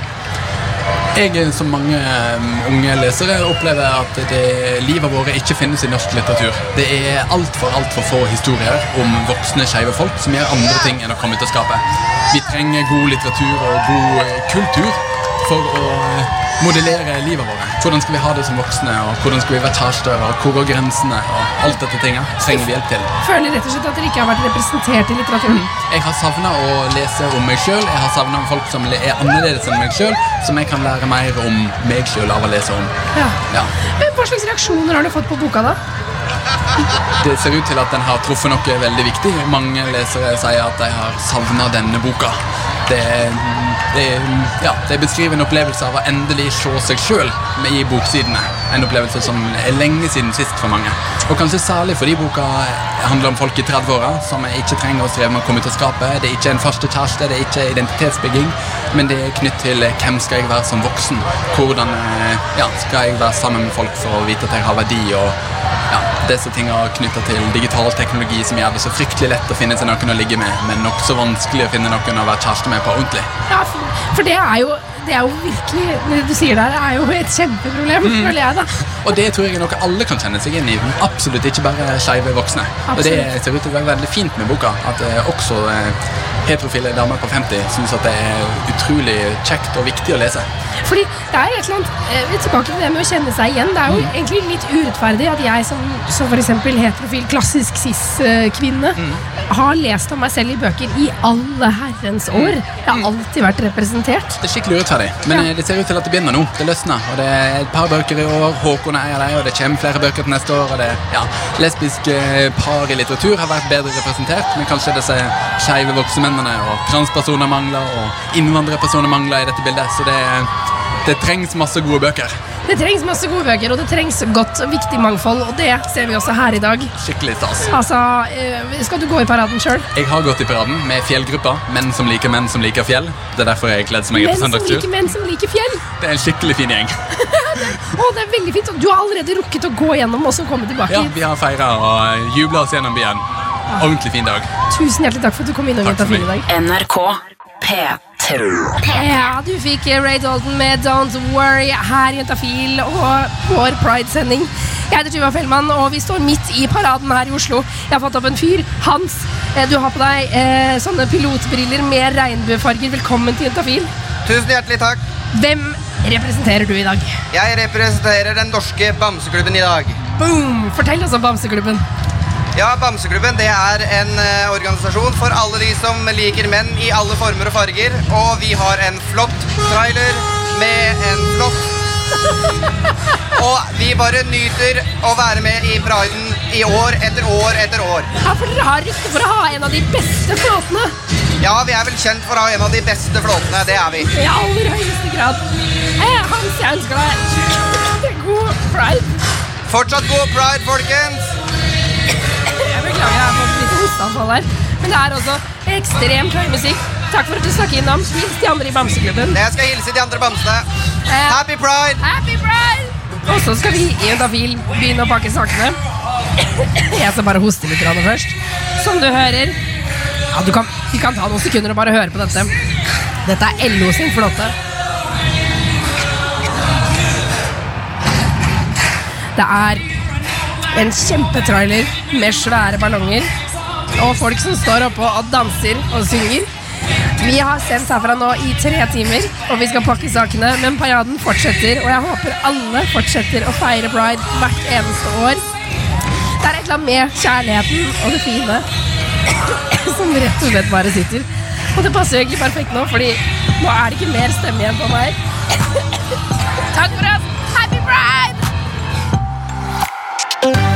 Speaker 20: Jeg, som mange eh, unge lesere, opplever at det, livet vårt ikke finnes i norsk litteratur. Det er altfor alt for få historier om voksne skeive folk som gjør andre ting enn å komme ut av skapet. Vi trenger god litteratur og god kultur for å eh, modellere livet vårt. Hvordan skal vi ha det som voksne, og hvordan skal vi være kjærester, og hvor går grensene, og alt dette tinget trenger vi hjelp til.
Speaker 3: Føler rett og slett at dere ikke har vært representert i litteraturen.
Speaker 20: Jeg har savna å lese om meg sjøl. Jeg har savna folk som er annerledes enn meg sjøl, som jeg kan lære mer om meg sjøl av å lese om.
Speaker 3: Ja.
Speaker 20: Ja.
Speaker 3: Men Hva slags reaksjoner har du fått på boka, da?
Speaker 20: Det ser ut til at den har truffet noe veldig viktig. Mange lesere sier at de har savna denne boka. Det, det, ja, det beskriver en opplevelse av å endelig se seg sjøl i boksidene. En opplevelse som er lenge siden sist for mange. Og kanskje særlig fordi boka handler om folk i 30-åra som ikke trenger å streve med å komme ut av skapet. Det er ikke en første kjæreste, det er ikke identitetsbygging, men det er knytt til hvem skal jeg være som voksen. Hvordan eh, ja, skal jeg være sammen med folk for å vite at jeg har verdi. og ja, disse tingene knytta til digital teknologi som gjør det så fryktelig lett å finne seg noen å ligge med, men nokså vanskelig å finne noen å være kjæreste med på ordentlig.
Speaker 3: Ja, for, for det er jo det er jo virkelig Det du sier der, er jo et kjempeproblem,
Speaker 20: Mm.
Speaker 3: føler jeg, da.
Speaker 20: Og det tror jeg er noe alle kan kjenne seg inn i. Absolutt ikke bare skeive voksne. Absolutt. Og det ser ut til å være veldig fint med boka. At eh, også eh, heterofile damer på 50 syns at det er utrolig kjekt og viktig å lese.
Speaker 3: Fordi det er et eller annet eh, Tilbake til det med å kjenne seg igjen. Det er jo egentlig litt urettferdig at jeg som, som eksempel heterofil, klassisk cis-kvinne har lest om meg selv i bøker i alle herrens år. Jeg har alltid vært representert.
Speaker 20: Det er skikkelig urettferdig, men ja. det ser ut til at det begynner nå. Det løsner. og Det er et par bøker i år. Håkon er dem, og det kommer flere bøker til neste år. og det, ja, Lesbiske par i litteratur har vært bedre representert, men kanskje disse skeive voksne mennene og transpersoner mangler, og innvandrerpersoner mangler i dette bildet. Så det, det trengs masse gode bøker.
Speaker 3: Det trengs masse gode bøker, og det trengs godt og viktig mangfold, og det ser vi også her i dag.
Speaker 20: Skikkelig stas.
Speaker 3: Altså, eh, Skal du gå i paraden sjøl?
Speaker 20: Jeg har gått i paraden med fjellgruppa. Menn som liker menn som liker fjell. Det er derfor jeg er kledd som jeg er
Speaker 3: Menn
Speaker 20: på
Speaker 3: som
Speaker 20: søndagstur.
Speaker 3: liker menn som liker fjell.
Speaker 20: Det er en skikkelig fin gjeng. *laughs*
Speaker 3: Å, det er veldig fint. og Du har allerede rukket å gå gjennom og så komme tilbake.
Speaker 20: Ja. Vi har feira og jubla oss gjennom byen. Ordentlig fin dag.
Speaker 3: Tusen hjertelig takk for at du kom innom
Speaker 20: Takk for
Speaker 3: Juntafil i dag.
Speaker 2: NRK P3.
Speaker 3: Ja, du fikk Ray Dalton med Don't Worry her i Juntafil og vår Pride-sending. Jeg heter Tuva Fellmann, og vi står midt i paraden her i Oslo. Jeg har fått opp en fyr. Hans, eh, du har på deg eh, sånne pilotbriller med regnbuefarger. Velkommen til Juntafil.
Speaker 21: Tusen hjertelig takk.
Speaker 3: Hvem representerer du i dag?
Speaker 21: Jeg representerer den norske bamseklubben i dag.
Speaker 3: Boom! Fortell oss om Bamseklubben.
Speaker 21: Ja, Bamseklubben det er en eh, organisasjon for alle de som liker menn i alle former og farger. Og vi har en flott trailer med en flott *laughs* Og vi bare nyter å være med i priden i år etter år etter år.
Speaker 3: Ja, for Dere har rykte for å ha en av de beste flåtene.
Speaker 21: Ja, vi er vel kjent for å ha en av de beste flåtene. Det er vi.
Speaker 3: I aller høyeste grad. Eh, Hans, jeg ønsker deg god pride.
Speaker 21: Fortsatt god pride, folkens.
Speaker 3: Beklager, jeg har fått litt hosteanfall her. Men det er også ekstremt høy musikk. Takk for at du snakket innom. Hils de andre i Bamseklubben.
Speaker 21: Jeg skal hilse de andre bamsene. Happy pride!
Speaker 3: Happy pride! Og så skal vi i Dafil begynne å pakke sakene. Jeg skal bare hoste litt først. Som du hører ja, du kan, Vi kan ta noen sekunder og bare høre på dette. Dette er LO sin flåte. Det er en kjempetrailer med svære ballonger og folk som står oppå og danser og synger. Vi har sendt herfra nå i tre timer, og vi skal pakke sakene. Men paraden fortsetter, og jeg håper alle fortsetter å feire pride hvert eneste år. Det er et eller annet med kjærligheten og det fine *coughs* som rett og slett bare sitter. Og det passer egentlig perfekt nå, fordi nå er det ikke mer stemme igjen på meg. *coughs* Takk for oss! Happy pride!